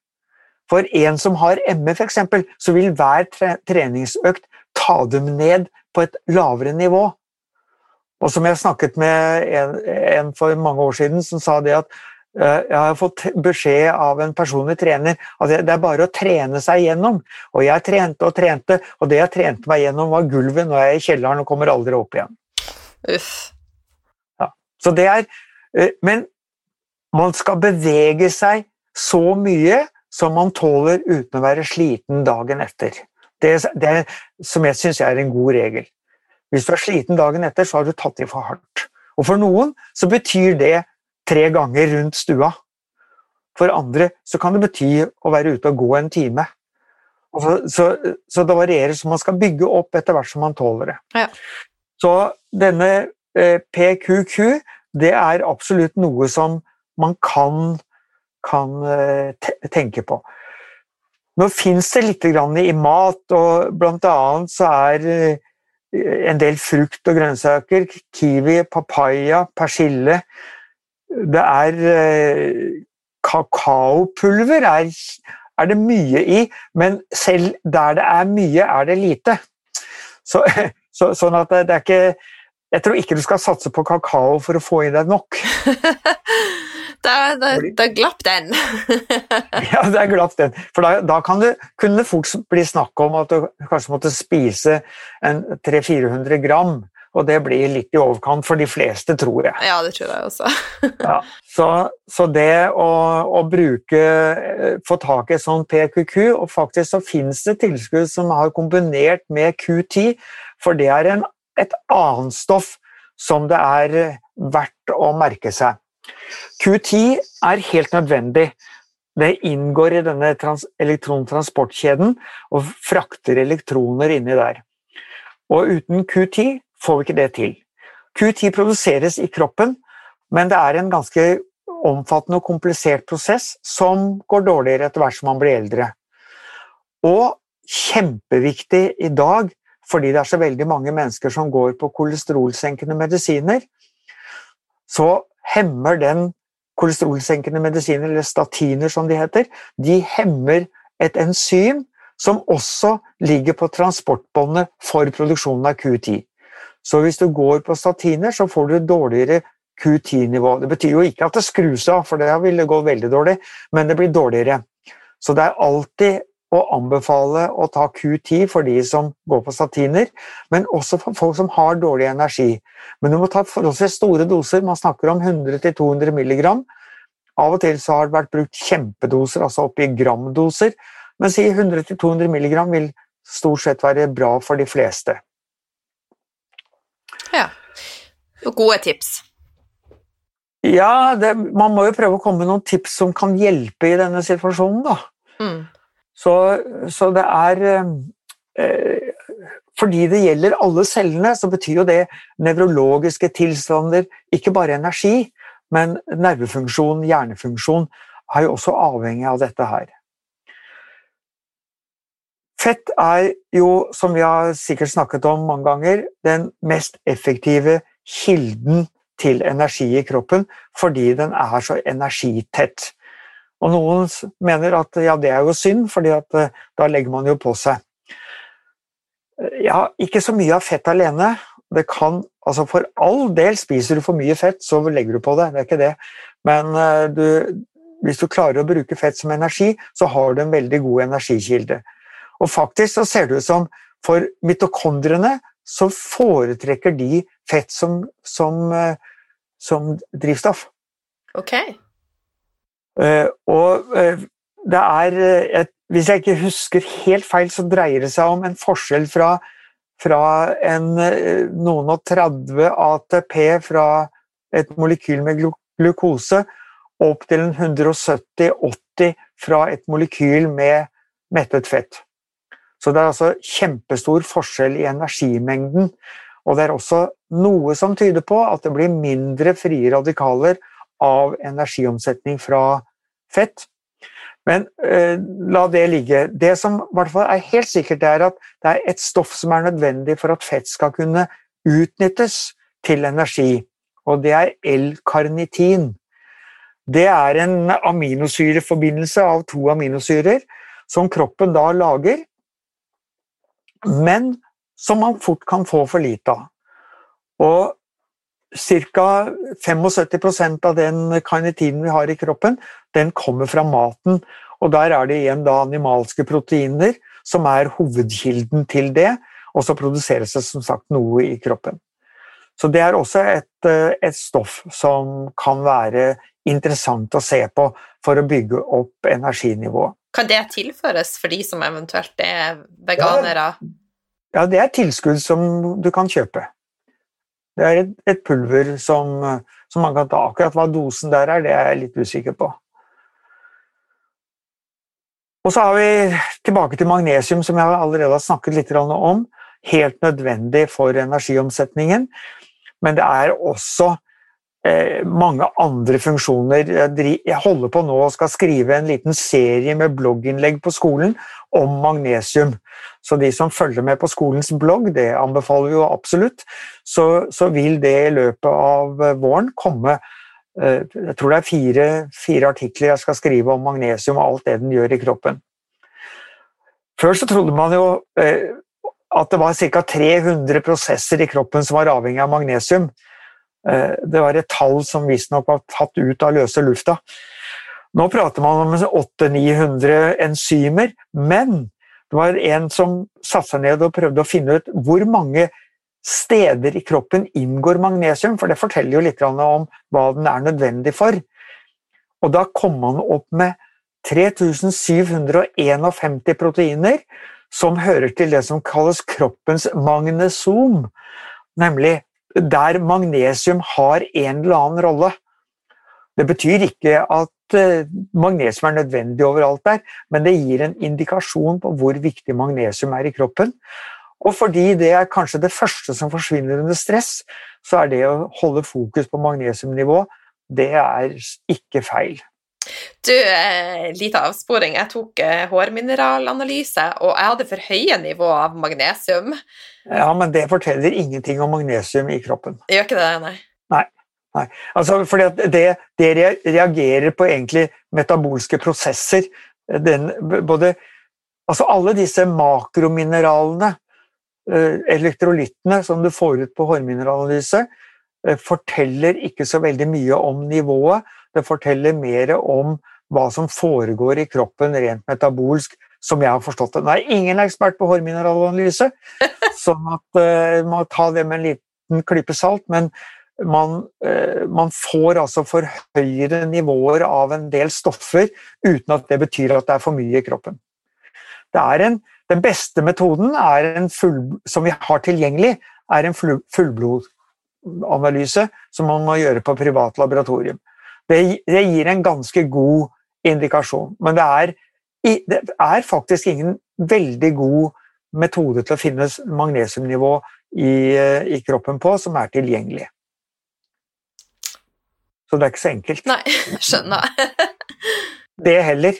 B: For en som har ME, f.eks., så vil hver treningsøkt ta dem ned på et lavere nivå. Og som jeg snakket med en, en for mange år siden, som sa det at uh, jeg har fått beskjed av en personlig trener at det, det er bare å trene seg gjennom. Og jeg trente og trente, og det jeg trente meg gjennom, var gulvet. Nå er jeg i kjelleren og kommer aldri opp igjen.
A: Uff.
B: Ja. Så det er uh, Men man skal bevege seg så mye som man tåler uten å være sliten dagen etter. Det, det som jeg syns er en god regel. Hvis du er sliten dagen etter, så har du tatt i for hardt. Og for noen så betyr det tre ganger rundt stua. For andre så kan det bety å være ute og gå en time. Så, så, så, det varierer, så man skal bygge opp etter hvert som man tåler det.
A: Ja.
B: Så denne eh, PQQ, det er absolutt noe som man kan kan eh, tenke på. Nå fins det litt i mat, og blant annet så er eh, en del frukt og grønnsaker, kiwi, papaya, persille det er eh, Kakaopulver er, er, det mye i, men selv der det er mye, er det lite. Så, så, sånn at det, det er ikke Jeg tror ikke du skal satse på kakao for å få i deg nok.
A: da, da, da, glapp den.
B: ja, det er glapp den. For da, da kan det, kunne det fort bli snakk om at du kanskje måtte spise 300-400 gram og det blir litt i overkant for de fleste, tror jeg.
A: Ja, det tror jeg også.
B: ja, så, så, det å, å, bruke Få tak i et sånt PQQ, og faktisk så finnes det tilskudd som har kombinert med Q10, for det er en, et annet stoff som det er verdt å merke seg. Q10 er helt nødvendig. Det inngår i denne elektrontransportkjeden og frakter elektroner inni der. Og uten Q10 får vi ikke det til. Q10 produseres i kroppen, men det er en ganske omfattende og komplisert prosess som går dårligere etter hvert som man blir eldre. Og kjempeviktig i dag, fordi det er så veldig mange mennesker som går på kolesterolsenkende medisiner, så hemmer den kolesterolsenkende medisiner, eller statiner som de heter, de hemmer et enzym som også ligger på transportbåndet for produksjonen av Q10. Så hvis du går på statiner, så får du dårligere Q10-nivå. Det betyr jo ikke at det skrus av, for det vil det gå veldig dårlig, men det blir dårligere. Så det er alltid å anbefale å ta Q10 for de som går på statiner, men også for folk som har dårlig energi. Men du må ta forholdsvis store doser, man snakker om 100-200 mg. Av og til så har det vært brukt kjempedoser, altså oppi gramdoser, men si 100-200 mg vil stort sett være bra for de fleste.
A: Ja. Gode tips.
B: Ja, det, man må jo prøve å komme med noen tips som kan hjelpe i denne situasjonen, da. Mm. Så, så, det er eh, Fordi det gjelder alle cellene, så betyr jo det nevrologiske tilstander, ikke bare energi, men nervefunksjon, hjernefunksjon, er jo også avhengig av dette her. Fett er jo, som vi har sikkert snakket om mange ganger, den mest effektive kilden til energi i kroppen fordi den er så energitett. Og noen mener at ja, det er jo synd, fordi eh, da legger man jo på seg. Ja, ikke så mye av fett alene. Det kan, altså For all del, spiser du for mye fett, så legger du på det. Det er ikke det. Men eh, du, hvis du klarer å bruke fett som energi, så har du en veldig god energikilde. Og faktisk så ser det ut som for mitokondrene så foretrekker de fett som, som, eh, som drivstoff.
A: Ok.
B: Uh, og uh, det er et, Hvis jeg ikke husker helt feil, så dreier det seg om en forskjell fra, fra en noen og 30 ATP fra et molekyl med glukose opp til en 170-80 fra et molekyl med mettet fett. Så det er altså kjempestor forskjell i energimengden. Og det er også noe som tyder på at det blir mindre frie radikaler av energiomsetning fra fett. Men eh, la det ligge. Det som i hvert fall er helt sikkert, er at det er et stoff som er nødvendig for at fett skal kunne utnyttes til energi, og det er L-karnitin. Det er en aminosyreforbindelse av to aminosyrer som kroppen da lager men som man fort kan få for lite av. Og ca. 75% av den karnitinen vi har i kroppen, den kommer fra maten. Og der er det igjen da animalske proteiner som er hovedkilden til det, og så produseres det som sagt noe i kroppen. Så det er også et, eh, et stoff som kan være interessant å se på for å bygge opp energinivået.
A: Kan det tilføres for de som eventuelt er veganere?
B: Ja, ja det er tilskudd som du kan kjøpe. Det er et, et pulver som, som, man kan ta. Akkurat hva dosen der er, det er jeg litt usikker på. Og så har vi tilbake til magnesium, som jeg allerede har snakket litt om. Helt nødvendig for energiomsetningen. Men det er også Eh, mange andre funksjoner. Jeg holder på nå og skal skrive en liten serie med blogginnlegg på skolen om magnesium. Så de som følger med på skolens blogg, det anbefaler vi jo absolutt, så, så vil det i løpet av våren komme Jeg tror det er fire, fire artikler jeg skal skrive om magnesium og alt det den gjør i kroppen. Før så trodde man jo eh, at det var ca. 300 prosesser i kroppen som var avhengig av magnesium. Eh, det var et tall som visstnok var tatt ut av løse lufta. Nå prater man om 800-900 enzymer, men det var en som satte seg ned og prøvde å finne ut hvor mange steder i kroppen inngår magnesium, for det forteller jo litt om hva den er nødvendig for. Og da kom man opp med 3751 proteiner som hører til det som kalles kroppens magnesom, nemlig der magnesium har en eller annen rolle. Det betyr ikke at eh, magnesium er nødvendig overalt der, men det gir en indikasjon på hvor viktig magnesium er i kroppen. Og fordi det er kanskje det første som forsvinner under stress, så er det å holde fokus på magnesiumnivå, det er ikke feil.
A: Du, eh, lite avsporing. Jeg tok eh, hårmineralanalyse, og jeg hadde for høye nivå av magnesium.
B: Ja, men det forteller ingenting om magnesium i kroppen.
A: Gjør ikke det, nei?
B: Nei. nei. Altså, fordi det, det, reagerer på egentlig metabolske prosesser. Den, både, altså alle disse makromineralene, elektrolyttene, som du får ut på hårmineralanalyse, eh, forteller ikke så veldig mye om nivået det forteller mer om hva som foregår i kroppen rent metabolsk, som jeg har forstått det. Nå er ingen ekspert på hårmineralanalyse, sånn at uh, man må ta det med en liten klype salt, men man, uh, man, får altså for høyere nivåer av en del stoffer uten at det betyr at det er for mye i kroppen. Det er En, den beste metoden full, som vi har tilgjengelig, er en fullblodanalyse som man må gjøre på privat laboratorium. Det, det gir en ganske god indikasjon. Men det er, det er, faktisk ingen veldig god metode til å finne magnesiumnivå i, i kroppen på som er tilgjengelig. Så det er ikke så enkelt.
A: Nei, skjønner.
B: det heller.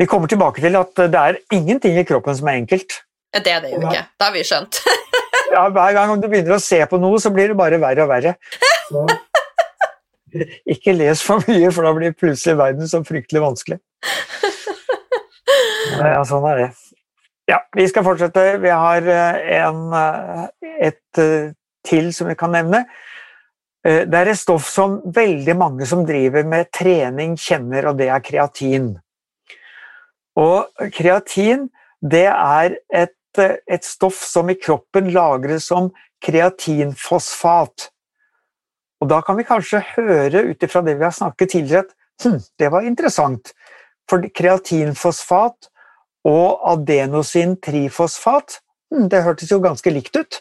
B: Vi kommer tilbake til at det er ingenting i kroppen som er enkelt.
A: Det er det jo ikke. Det har vi skjønt.
B: ja, Hver gang du begynner å se på noe, så blir det bare verre og verre. Så. Ikke les for mye, for da blir plutselig verden så fryktelig vanskelig. Ja, sånn er det. Ja, vi skal fortsette. Vi har eh, en, eh, et eh, til som vi kan nevne. Det er et stoff som veldig mange som driver med trening, kjenner, og det er kreatin. Og kreatin det er et, et stoff som i kroppen lagres som kreatinfosfat. Og da kan vi kanskje høre ut ifra det vi har snakket tidligere, at hm, det var interessant. For kreatinfosfat og adenosin trifosfat, hm, det hørtes jo ganske likt ut.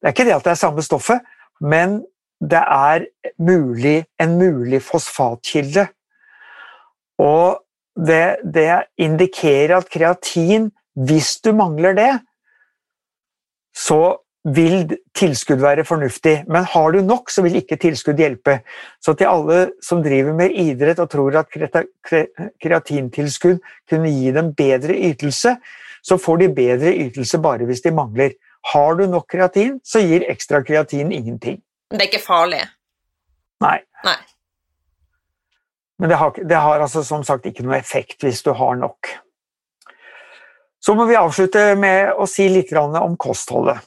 B: Det er ikke det at det er samme stoffet, men det er mulig, en mulig fosfatkilde. Og det, det indikerer at kreatin, hvis du mangler det, så vil tilskudd være fornuftig, men har du nok, så vil ikke tilskudd hjelpe. Så til alle som driver med idrett og tror at kreatintilskudd kunne gi dem bedre ytelse, så får de bedre ytelse bare hvis de mangler. Har du nok kreatin, så gir ekstra kreatin ingenting.
A: Det er ikke farlig?
B: Nei.
A: Nei.
B: Men det har, det har altså som sagt ikke noe effekt hvis du har nok. Så må vi avslutte med å si litt om kostholdet.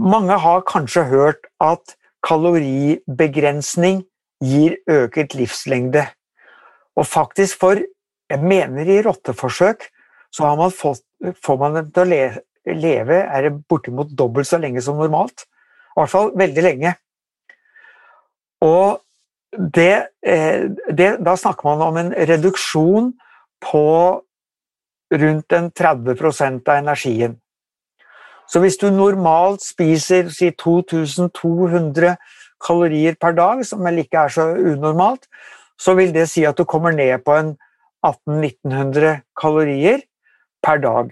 B: Mange har kanskje hørt at kaloribegrensning gir øket livslengde. Og faktisk for jeg mener i rotteforsøk så har man fått, får man dem til å leve, leve er det bortimot dobbelt så lenge som normalt. I hvert fall veldig lenge. Og det, eh, det, da snakker man om en reduksjon på rundt en 30% av energien. Så hvis du normalt spiser si 2200 kalorier per dag, som vel ikke er så unormalt, så vil det si at du kommer ned på en 1800-1900 kalorier per dag.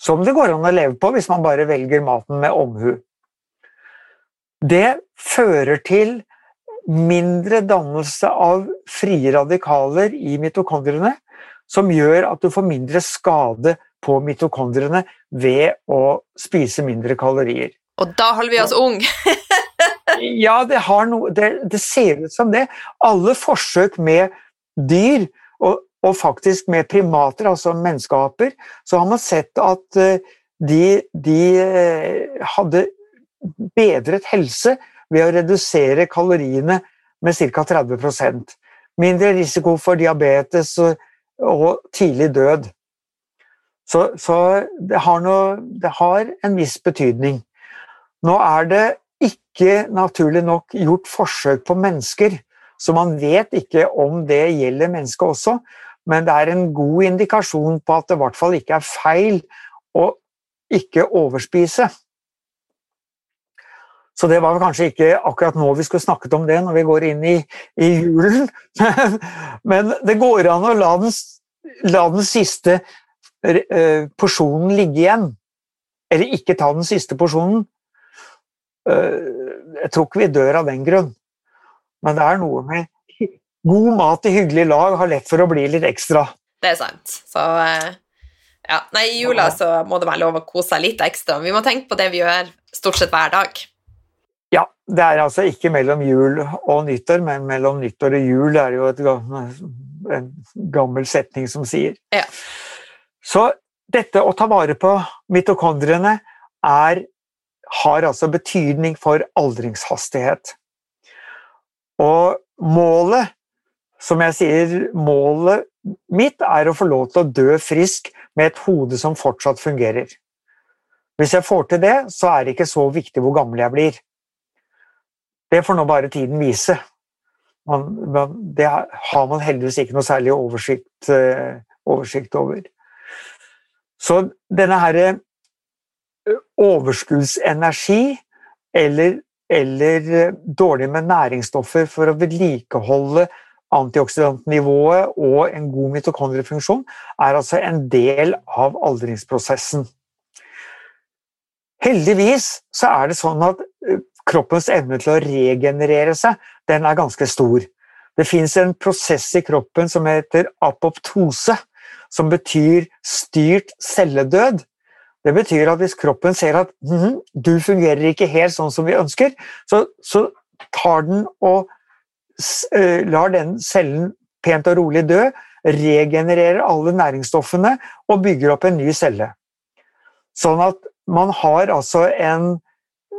B: Som det går an å leve på hvis man bare velger maten med omhu. Det fører til mindre dannelse av frie radikaler i mitokondriene, som gjør at du får mindre skade på mitokondriene ved å spise mindre kalorier.
A: Og da holder vi oss unge!
B: ja, det, no, det, det, ser ut som det. Alle forsøk med dyr, og, og, faktisk med primater, altså menneskeaper, så har man sett at uh, de, de uh, hadde bedret helse ved å redusere kaloriene med ca. 30% Mindre risiko for diabetes og, tidlig død. Så, så det, har noe, det, har en viss betydning. Nå er det ikke naturlig nok gjort forsøk på mennesker, så man vet ikke om det gjelder mennesket også, men det er en god indikasjon på at det i hvert fall ikke er feil å ikke overspise. Så det var kanskje ikke akkurat nå vi skulle snakket om det, når vi går inn i, i julen. Men det går an å la den, la den siste uh, porsjonen ligge igjen. Eller ikke ta den siste porsjonen. Uh, jeg tror ikke vi dør av den grunn. Men det er noe med god mat i hyggelig lag har lett for å bli litt ekstra.
A: Det er sant. Så uh, ja. Nei, i jula så må det være lov å kose seg litt ekstra. Vi må tenke på det vi gjør stort sett hver dag.
B: Ja, det er altså ikke mellom jul og nyttår, men mellom nyttår og jul er det jo et, en gammel setning som sier.
A: Ja.
B: Så dette å ta vare på mitokondriene er, har altså betydning for aldringshastighet. Og målet, som jeg sier, målet mitt er å få lov til å dø frisk med et hode som fortsatt fungerer. Hvis jeg får til det, så er det ikke så viktig hvor gammel jeg blir. Det får nå bare tiden vise. Man, man, det har man heldigvis ikke noe særlig oversikt, uh, oversikt over. Så denne herre eh, overskuddsenergi eller, eller eh, dårlig med næringsstoffer for å vedlikeholde antioksidantnivået og en god mitokondriefunksjon er altså en del av aldringsprosessen. Heldigvis så er det sånn at kroppens evne til å regenerere seg, den er ganske stor. Det fins en prosess i kroppen som heter apoptose, som betyr styrt celledød. Det betyr at hvis kroppen ser at mm, du fungerer ikke helt sånn som vi ønsker, så, så tar den og uh, lar den cellen pent og rolig dø, regenererer alle næringsstoffene og bygger opp en ny celle. Sånn at man har altså en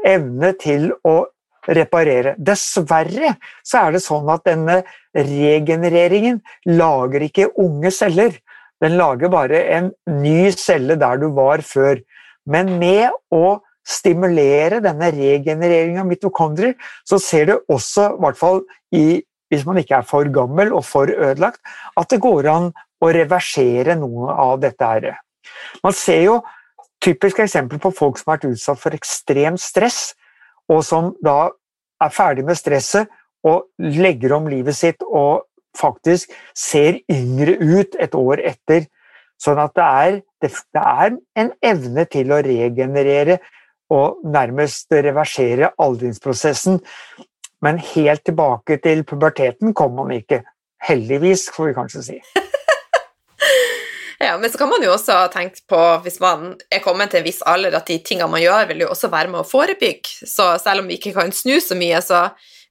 B: evne til å reparere. Dessverre så er det sånn at denne regenereringen lager ikke unge celler. Den lager bare en ny celle der du var før. Men med å stimulere denne regenereringen av mitokondrier, så ser du også, i hvert fall i, hvis man ikke er for gammel og for ødelagt, at det går an å reversere noe av dette her. Man ser jo typisk eksempel på folk som har vært utsatt for ekstremt stress, og som da er ferdig med stresset og legger om livet sitt og faktisk ser yngre ut et år etter. Sånn at det er, det er en evne til å regenerere og nærmest reversere aldringsprosessen. Men helt tilbake til puberteten kom man ikke. Heldigvis, får vi kanskje si.
A: Ja, men så kan man jo også tenke på, hvis man er kommet til en viss alder, at de tingene man gjør, vil jo også være med å forebygge. Så selv om vi ikke kan snu så mye, så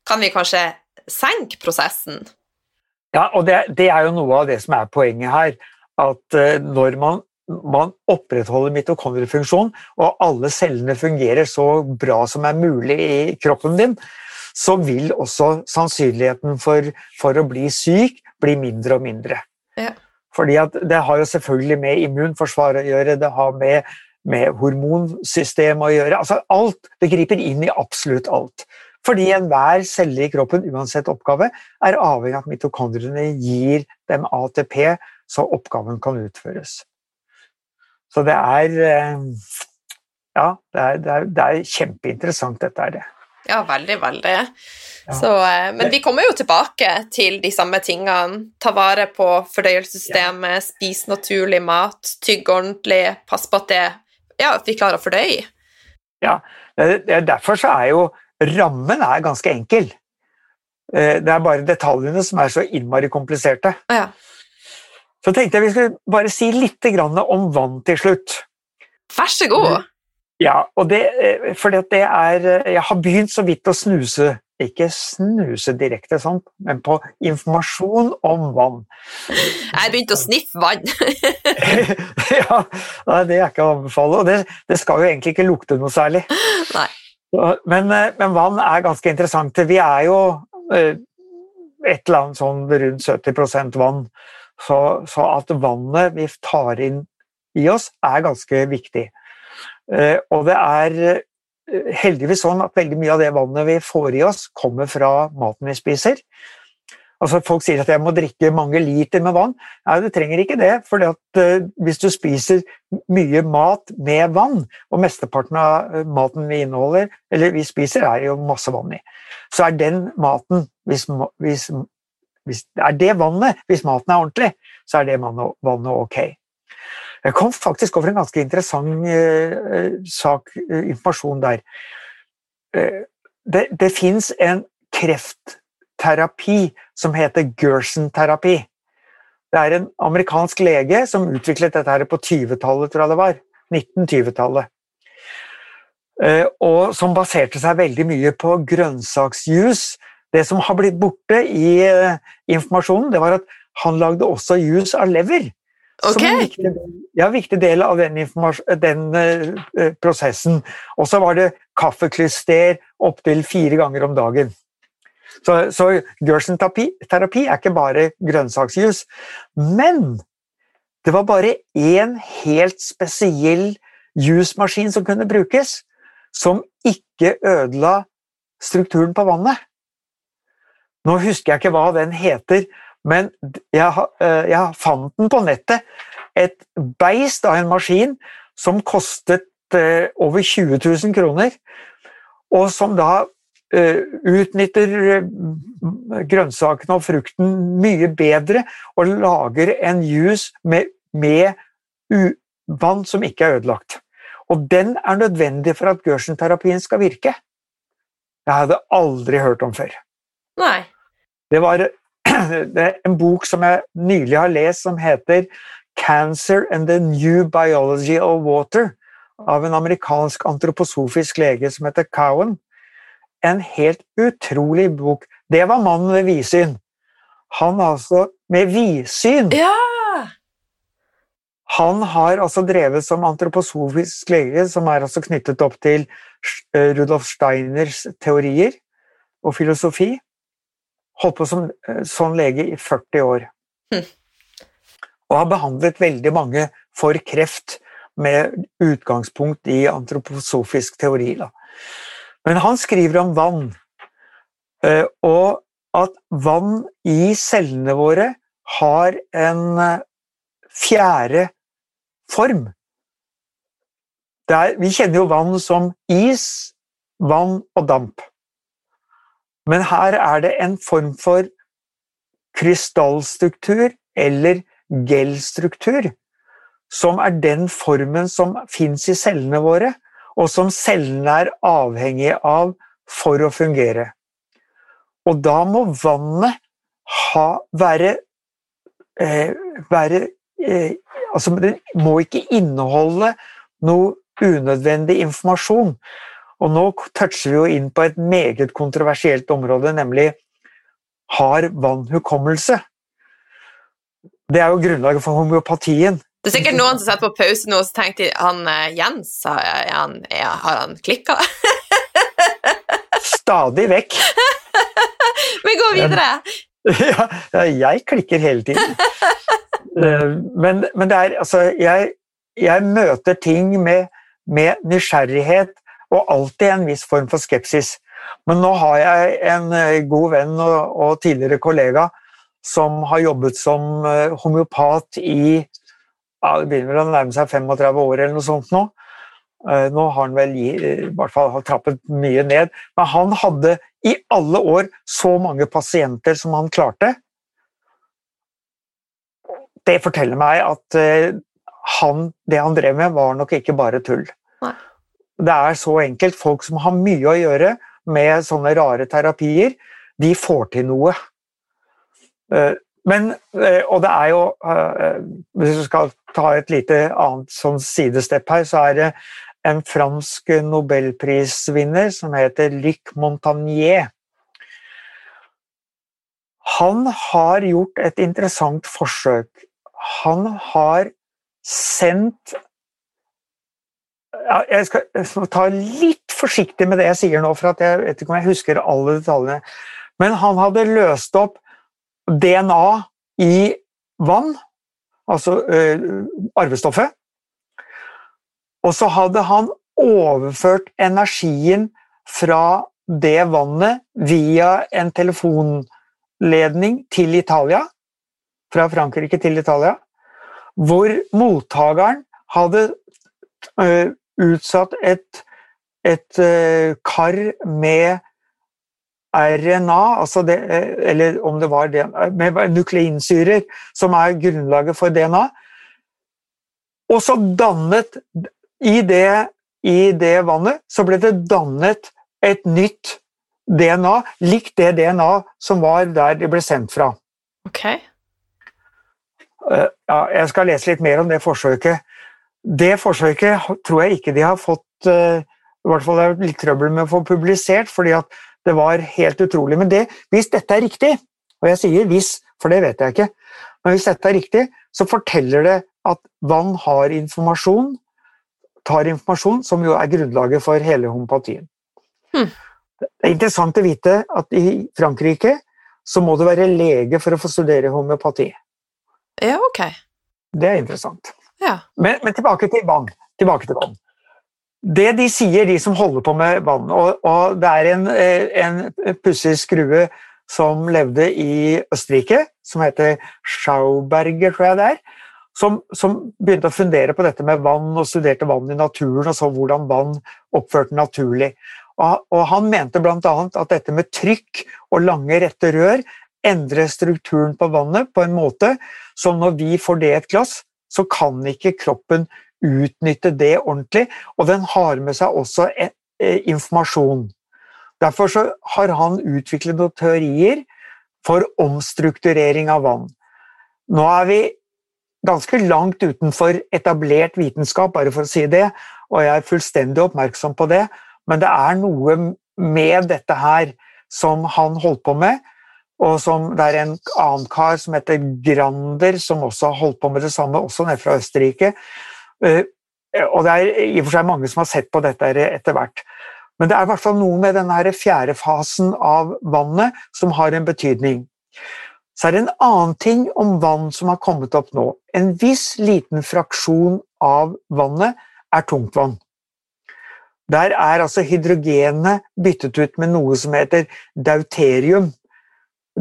A: kan vi kanskje senke prosessen.
B: Ja, og det, det er jo noe av det som er poenget her. At uh, når man, man opprettholder mitokondriefunksjon, og alle cellene fungerer så bra som er mulig i kroppen din, så vil også sannsynligheten for, for å bli syk bli mindre og mindre.
A: Ja.
B: Fordi Det har jo selvfølgelig med immunforsvaret å gjøre, det har med, med hormonsystemet å gjøre. altså alt, Det griper inn i absolutt alt. Fordi enhver celle i kroppen, uansett oppgave, er avhengig av at mitokondriene gir dem ATP, så oppgaven kan utføres. Så det er eh, Ja, det er, det er, det er kjempeinteressant, dette er det.
A: Ja, veldig, veldig. Så, eh, men vi kommer jo tilbake til de samme tingene. Ta vare på fordøyelsessystemet, ja. spis naturlig mat, tygg ordentlig, pass på at, det, ja, vi klarer å fordøye.
B: Ja, derfor så er jo rammen er ganske enkel. Eh, det er bare detaljene som er så innmari kompliserte.
A: Ja.
B: Så tenkte jeg vi skulle bare si litt om vann til slutt.
A: Vær så god.
B: Ja, og det, fordi at det er Jeg har begynt så vidt å snuse ikke snuse direkte sånn, men på informasjon om vann.
A: Jeg har begynt å sniffe vann.
B: ja, det er ikke å anbefale. Og det, det, skal jo egentlig ikke lukte noe særlig.
A: Nei.
B: Men, eh, men, vann er ganske interessant. Vi er jo eh, et eller annet sånn rundt 70 vann. Så, så, at vannet vi tar inn i oss, er ganske viktig. Eh, og det er heldigvis sånn at veldig mye av det vannet vi får i oss, kommer fra maten vi spiser. Altså Folk sier at jeg må drikke mange liter med vann. Nei, du trenger ikke det. for uh, hvis du spiser mye mat med vann, og mesteparten av maten vi inneholder, eller vi spiser, er jo masse vann i, så er den maten hvis, hvis, hvis, Er det vannet, hvis maten er ordentlig, så er det vannet, vannet ok. Jeg kom faktisk over en ganske interessant eh, sak, uh, informasjon der. Uh, det det fins en kreftterapi som heter Gerson-terapi. Det er en amerikansk lege som utviklet dette her på 20-tallet, tror jeg det var. 1920-tallet. Og som baserte seg veldig mye på grønnsaksjuice. Det som har blitt borte i informasjonen, det var at han lagde også juice av lever.
A: Okay. Som en
B: viktig, ja, viktig del av den, den uh, prosessen. Og så var det kaffeklyster opptil fire ganger om dagen. Så, så Gerson-terapi er ikke bare grønnsaksjus. Men det var bare én helt spesiell jusmaskin som kunne brukes, som ikke ødela strukturen på vannet. Nå husker jeg ikke hva den heter, men jeg, eh, jeg fant den på nettet. Et beist av en maskin som kostet eh, over 20 000 kroner, og som da eh, utnytter grønnsakene og frukten mye bedre og lager en juice med, med vann som ikke er ødelagt. Og den er nødvendig for at Gerson-terapien skal virke. Jeg hadde aldri hørt om før.
A: Nei.
B: Det var det er en bok som jeg nylig har lest, som heter 'Cancer and the New Biology of Water', av en amerikansk antroposofisk lege som heter Cowan. En helt utrolig bok. Det var mannen ved vidsyn. Han altså med vidsyn!
A: Ja!
B: Han har altså drevet som antroposofisk lege, som er altså knyttet opp til eh, Rudolf Steiners teorier og filosofi holdt på som eh, sånn lege i 40 år. Mm. Og har behandlet veldig mange for kreft med utgangspunkt i antroposofisk teori. Da. Men han skriver om vann, eh, og at vann i cellene våre har en eh, fjerde form. Er, vi kjenner jo vann som is, vann og damp. Men her er det en form for krystallstruktur eller gelstruktur, som er den formen som fins i cellene våre, og som cellene er avhengige av for å fungere. Og da må vannet ha, være, eh, være eh, Altså, det må ikke inneholde noe unødvendig informasjon. Og nå toucher vi jo inn på et meget kontroversielt område, nemlig har vann hukommelse? Det er jo grunnlaget for homeopatien.
A: Det er sikkert noen som setter på pause nå og tenker han eh, Jens, har han, har han klikka?
B: Stadig vekk.
A: Vi går videre.
B: Ja, jeg klikker hele tiden. Eh, men, men det er altså jeg, jeg møter ting med, med nysgjerrighet og alltid en viss form for skepsis. Men nå har jeg en eh, god venn og, og tidligere kollega som har jobbet som eh, homeopat i ja, det begynner å nærme seg 35 år eller noe sånt nå. Eh, nå har han vel i, i hvert fall trappet mye ned, men han hadde i alle år så mange pasienter som han klarte. Det forteller meg at han, det han drev med, var nok ikke bare tull. Nei. Det er så enkelt. Folk som har mye å gjøre med sånne rare terapier, de får til noe. Eh, men, eh, og det er jo eh, Hvis vi skal ta et lite annet sånn sidestepp her, så er det en fransk nobelprisvinner som heter Luc Montagnier. Han har gjort et interessant forsøk. Han har sendt jeg, skal, jeg, skal, ta litt forsiktig med det jeg sier nå, for jeg vet ikke om jeg husker alle detaljene. Men han hadde løst opp DNA i vann, altså øh, arvestoffet. Og så hadde han overført energien fra det vannet via en telefonledning til Italia, fra Frankrike til Italia, hvor mottakeren hadde øh, utsatt et, et uh, kar med RNA, altså det, eller om det var DNA, med nukleinsyrer, som er grunnlaget for DNA. Og så dannet i det, i det vannet så ble det dannet et nytt DNA, likt det DNA som var der det ble sendt fra.
A: Ok.
B: Eh, ja, jeg skal lese litt mer om det forsøket. Det forsøket tror jeg ikke de har fått eh, i hvert fall det er litt trøbbel med å få publisert, fordi at det var helt utrolig. Men det, hvis dette er riktig, og jeg sier hvis, for det vet jeg ikke, men hvis dette er riktig, så forteller det at vann har informasjon, tar informasjon, som jo er grunnlaget for hele homopatien. Hmm. Det er interessant å vite at i Frankrike så må du være lege for å få studere homeopati.
A: Ja, ok.
B: Det er interessant.
A: Ja.
B: Men, men tilbake, til vann. tilbake til vann. Det de sier, de som holder på med vann og, og Det er en, eh, en pussig skrue som levde i Østerrike, som heter Schauberger, tror jeg det er. Som, som, begynte å fundere på dette med vann og studerte vann i naturen og så hvordan vann oppførte naturlig. Og, og Han mente bl.a. at dette med trykk og lange, rette rør endrer strukturen på vannet på en måte som når vi får det i et glass, så kan ikke kroppen utnytte det ordentlig, og den har med seg også e, e, informasjon. Derfor har han utviklet noen teorier for omstrukturering av vann. Nå er vi ganske langt utenfor etablert vitenskap, bare for å si det, og jeg er fullstendig oppmerksom på det, men det er noe med dette her som han holdt på med, og som, det er en annen kar som heter Grander, som også har holdt på med det samme, også nede fra Østerrike. Eh, og det er i og for seg mange som har sett på dette etter hvert. Men det er i hvert fall noe med denne fjerde fasen av vannet som har en betydning. Så er det en annen ting om vann som har kommet opp nå. En viss liten fraksjon av vannet er tungtvann. Der er altså hydrogenet byttet ut med noe som heter deuterium.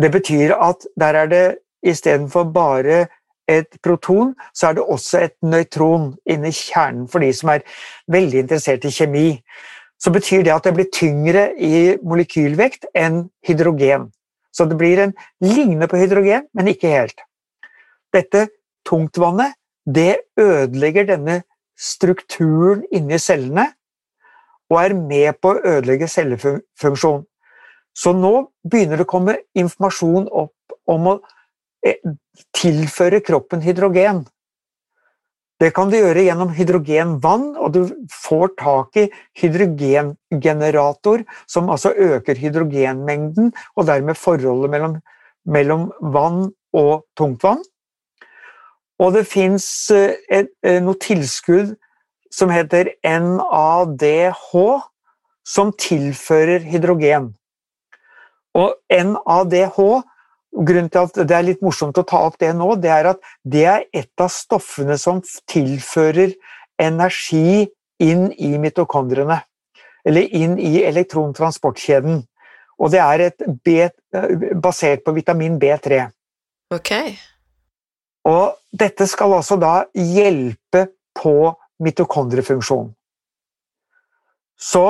B: Det betyr at der er det istedenfor bare et proton, så er det også et nøytron inni kjernen for de som er veldig interessert i kjemi. Så betyr det at det blir tyngre i molekylvekt enn hydrogen. Så det blir en lignende på hydrogen, men ikke helt. Dette tungtvannet det ødelegger denne strukturen inni cellene og er med på å ødelegge cellefunksjon. Så nå begynner det å komme informasjon opp om å eh, tilføre kroppen hydrogen. Det kan du gjøre gjennom hydrogenvann, og du får tak i hydrogengenerator, som altså øker hydrogenmengden, og dermed forholdet mellom, mellom vann og tungtvann. Og det fins eh, noe tilskudd som heter NADH, som tilfører hydrogen. Og NADH Grunnen til at det er litt morsomt å ta opp det nå, det er at det er et av stoffene som tilfører energi inn i mitokondriene. Eller inn i elektrontransportkjeden. Og det er et B, basert på vitamin B3.
A: Ok.
B: Og dette skal altså da hjelpe på mitokondriefunksjonen. Så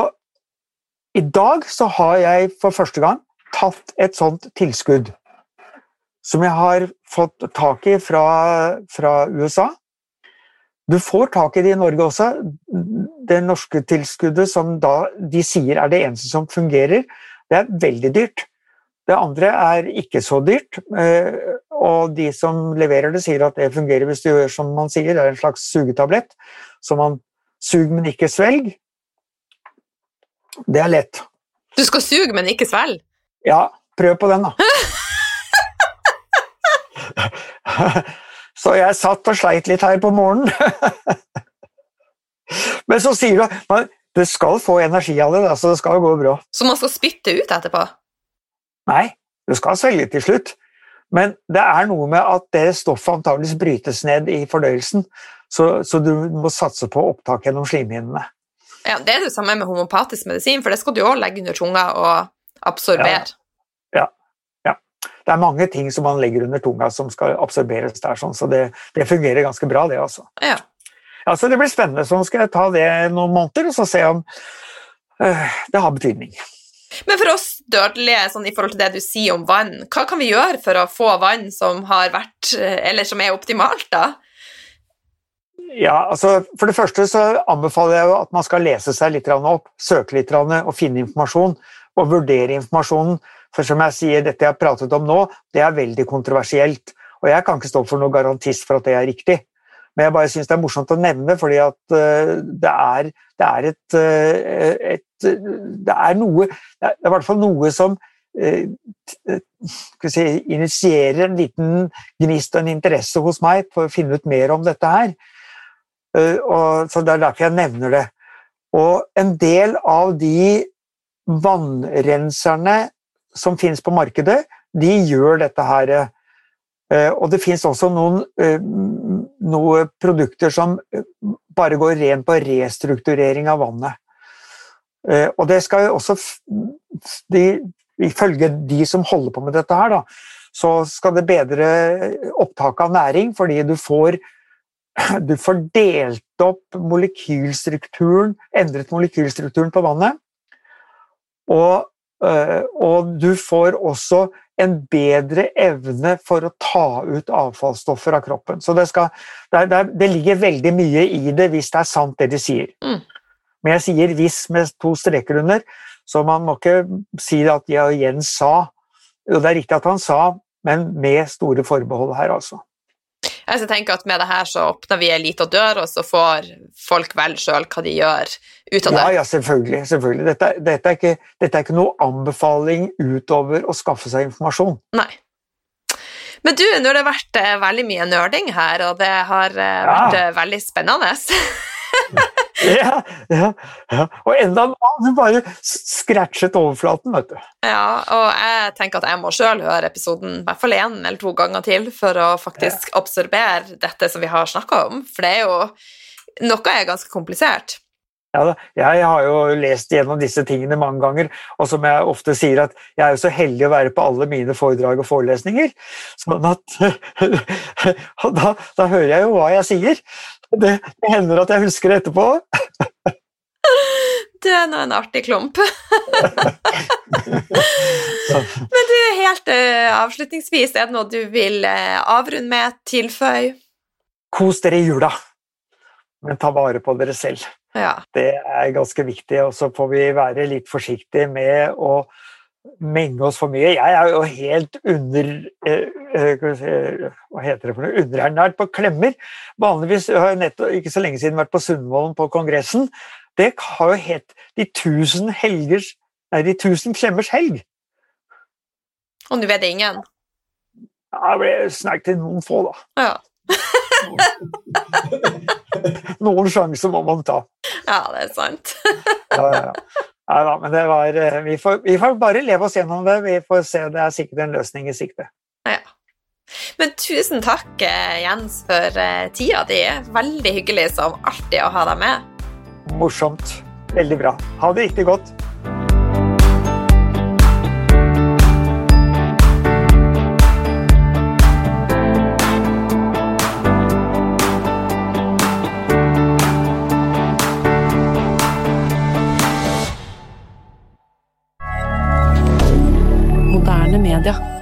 B: i dag så har jeg for første gang tatt et sånt tilskudd. Som jeg har fått tak i fra, fra USA. Du får tak i det i Norge også. Det norske tilskuddet som da de sier er det eneste som fungerer, det er veldig dyrt. Det andre er ikke så dyrt, eh, og de som leverer det, sier at det fungerer hvis du gjør som man sier, det er en slags sugetablett som man Sug, men ikke svelg. Det er lett.
A: Du skal suge, men ikke svelge?
B: Ja, prøv på den, da. så jeg satt og sleit litt her på morgenen. Men så sier du at du skal få energi av det, så det skal gå bra.
A: Så man skal spytte ut etterpå?
B: Nei, du skal svelge til slutt. Men det er noe med at det stoffet antageligvis brytes ned i fordøyelsen, så, så du må satse på opptak gjennom slimhinnene.
A: Ja, Det er det samme med homopatisk medisin, for det skal du òg legge under tunga og absorbere.
B: Ja. ja. ja. Det er mange ting som man legger under tunga som skal absorberes der, sånn, så det, det fungerer ganske bra, det, altså.
A: Ja.
B: Ja, så Det blir spennende. Så skal jeg ta det noen måneder og så se om øh, det har betydning.
A: Men for oss dødelige, sånn, i forhold til det du sier om vann, hva kan vi gjøre for å få vann som har vært, eller som er optimalt, da?
B: Ja, altså For det første så anbefaler jeg jo at man skal lese seg litt opp, søke litt og finne informasjon, og vurdere informasjonen. For som jeg sier, dette jeg har pratet om nå, det er veldig kontroversielt. Og jeg kan ikke stå for noen garantist for at det er riktig. Men jeg bare syns det er morsomt å nevne, fordi at uh, det, er, det er, et, uh, et, Det er noe Det er i hvert fall noe som skal si, initierer en liten gnist og en interesse hos meg for å finne ut mer om dette her. Og, så Det er derfor jeg nevner det. Og en del av de vannrenserne som finnes på markedet, de gjør dette her. Og det finnes også noen noen produkter som eh, bare går ren på restrukturering av vannet. Eh, og det skal jo også de, Ifølge de som holder på med dette her, da, så skal det bedre opptaket av næring, fordi du får, du får delt opp molekylstrukturen, endret molekylstrukturen på vannet. Og, eh, og du får også en bedre evne for å ta ut avfallsstoffer av kroppen. Så det, skal, det, det, det ligger veldig mye i det hvis det er sant det de sier. Mm. Men jeg sier 'hvis' med to streker under, så man må ikke si at Jens sa. Jo, det er riktig at han sa, men med store forbehold her, altså.
A: Jeg tenker at Med det her så åpner vi ei lita dør, og så får folk velge sjøl hva de gjør ut av det.
B: Ja, ja selvfølgelig. selvfølgelig. Dette, dette, er ikke, dette, er ikke, noe anbefaling utover å skaffe seg informasjon.
A: Nei. Men du, nå har det vært uh, veldig mye nerding her, og det har uh, vært uh, veldig spennende.
B: ja, ja, ja, Og enda en annen bare scratchet overflaten, vet du.
A: Ja, og jeg tenker at jeg må sjøl høre episoden i hvert fall én eller to ganger til for å faktisk ja. absorbere dette som vi har snakka om, for det er jo Noe er ganske komplisert.
B: Ja, jeg har jo lest gjennom disse tingene mange ganger, og som jeg ofte sier, at jeg er jo så heldig å være på alle mine foredrag og forelesninger. Sånn at da, da hører jeg jo hva jeg sier. Det, det hender at jeg husker det etterpå.
A: Du er nå en artig klump. Men du, helt uh, avslutningsvis, er det noe du vil uh, avrunde med, tilføye?
B: Kos dere i jula, men ta vare på dere selv.
A: Ja.
B: Det er ganske viktig, og så får vi være litt forsiktige med å menge oss for mye. Jeg er jo helt under eh, eh Hva heter det for noe? Underernært på klemmer. Vanligvis har jeg nettopp, ikke så lenge siden vært på Sundvolden på Kongressen. Det har jo hett De tusen helgers Nei, De tusen klemmers helg.
A: Og nå vet det ingen?
B: Jeg ble snakket til noen få,
A: da. Ja.
B: noen sjanser må man ta.
A: Ja, det er sant.
B: ja, ja, ja. Nei da, men det var eh, vi får, vi får, bare leve oss gjennom det. Vi får se. Det er sikkert en løsning i sikte.
A: Ja. Men tusen takk, eh, Jens, for eh, tida di. Veldig hyggelig som alltid å ha deg med.
B: Morsomt. Veldig bra. Ha det riktig godt.
C: Media.